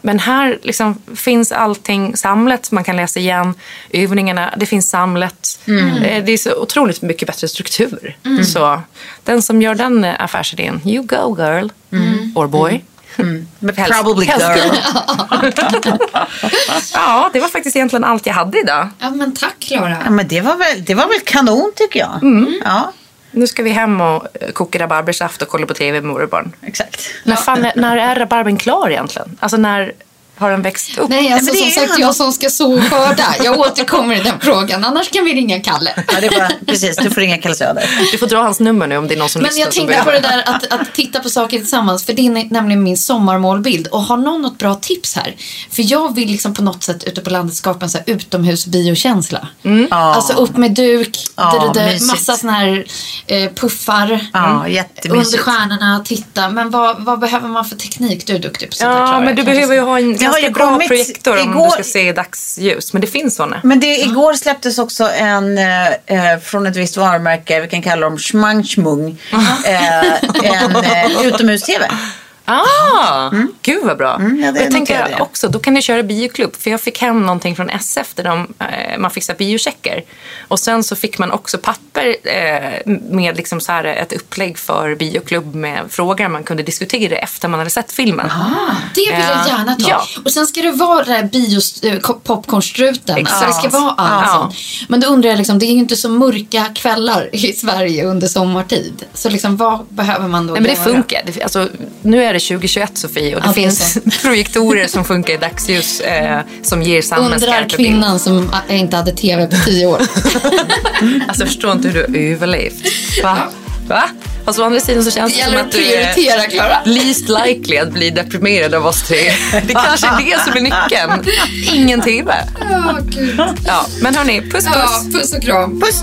Men här liksom finns allting samlat. Man kan läsa igen övningarna. Det finns samlat. Eh, Det är så otroligt mycket bättre struktur. Så den som gör den eh, affärsidén, you go girl. Or boy. Helst- Probably helst girl. ja, det var faktiskt egentligen allt jag hade idag. Ja, men tack Klara. Ja, men det var väl, det var väl kanon tycker jag. Ja, Nu ska vi hem och eh, koka rabarbersaft och kolla på tv med våra barn. exakt. När, fan är, när är rabarbern klar egentligen? Alltså när har den växt upp? Nej, alltså men det som är sagt han. jag som ska så skörda. Jag återkommer i den frågan. Annars kan vi ringa Kalle. Ja, det är bara, precis, du får ringa Kalle Söder. Du får dra hans nummer nu om det är någon som Men lyssnar. jag tänkte på det där att, att titta på saker tillsammans. För det är nämligen min sommarmålbild. Och har någon något bra tips här? För jag vill liksom på något sätt ute på landet skapa en så här utomhusbiokänsla. Alltså upp med duk, Ja, ja, mysigt. massa såna här eh, puffar. Mm. jättemysigt. Under stjärnorna, titta. Men vad, vad behöver man för teknik? Du är duktig på sånt Ja, men du behöver ju ha en Det har ganska ju bra projektor om igår- du ska se dagsljus. Men det finns sådana. Men det, igår släpptes också en eh, eh, från ett visst varumärke, vi kan kalla dem schmangschmung, eh, en eh, utomhus-tv. Ah, gud vad bra. Mm, ja, jag tänker jag. också, då kan du köra bioklubb. För jag fick hem någonting från SF där de, eh, man fick så här biochecker. Och sen så fick man också papper eh, med liksom så här ett upplägg för bioklubb med frågor man kunde diskutera efter man hade sett filmen. Det vill jag Ja. gärna ta. Ja. Och sen ska det vara det här bios, äh, popcornstruten. Exakt. Alltså, det ska vara allt Ja. sånt. Men då undrar jag, liksom, det är ju inte så mörka kvällar i Sverige under sommartid. Så liksom, vad behöver man då Nej, men det göra? funkar. Alltså, nu är det 2021 Sofie och det är finns så. projektorer som funkar i dagsljus eh, som ger samma Undrar skarpa bild. kvinnan som äh, inte hade tv på tio år. Alltså jag förstår inte hur du har överlevt. Va? Va? Fast å andra sidan så känns Det det som att att du är Klara. least likely att bli deprimerad av oss tre. Det kanske är det som är nyckeln. Ingen TV. Ja, gud. Ja, men hörni, puss puss. Ja, puss och kram. Puss!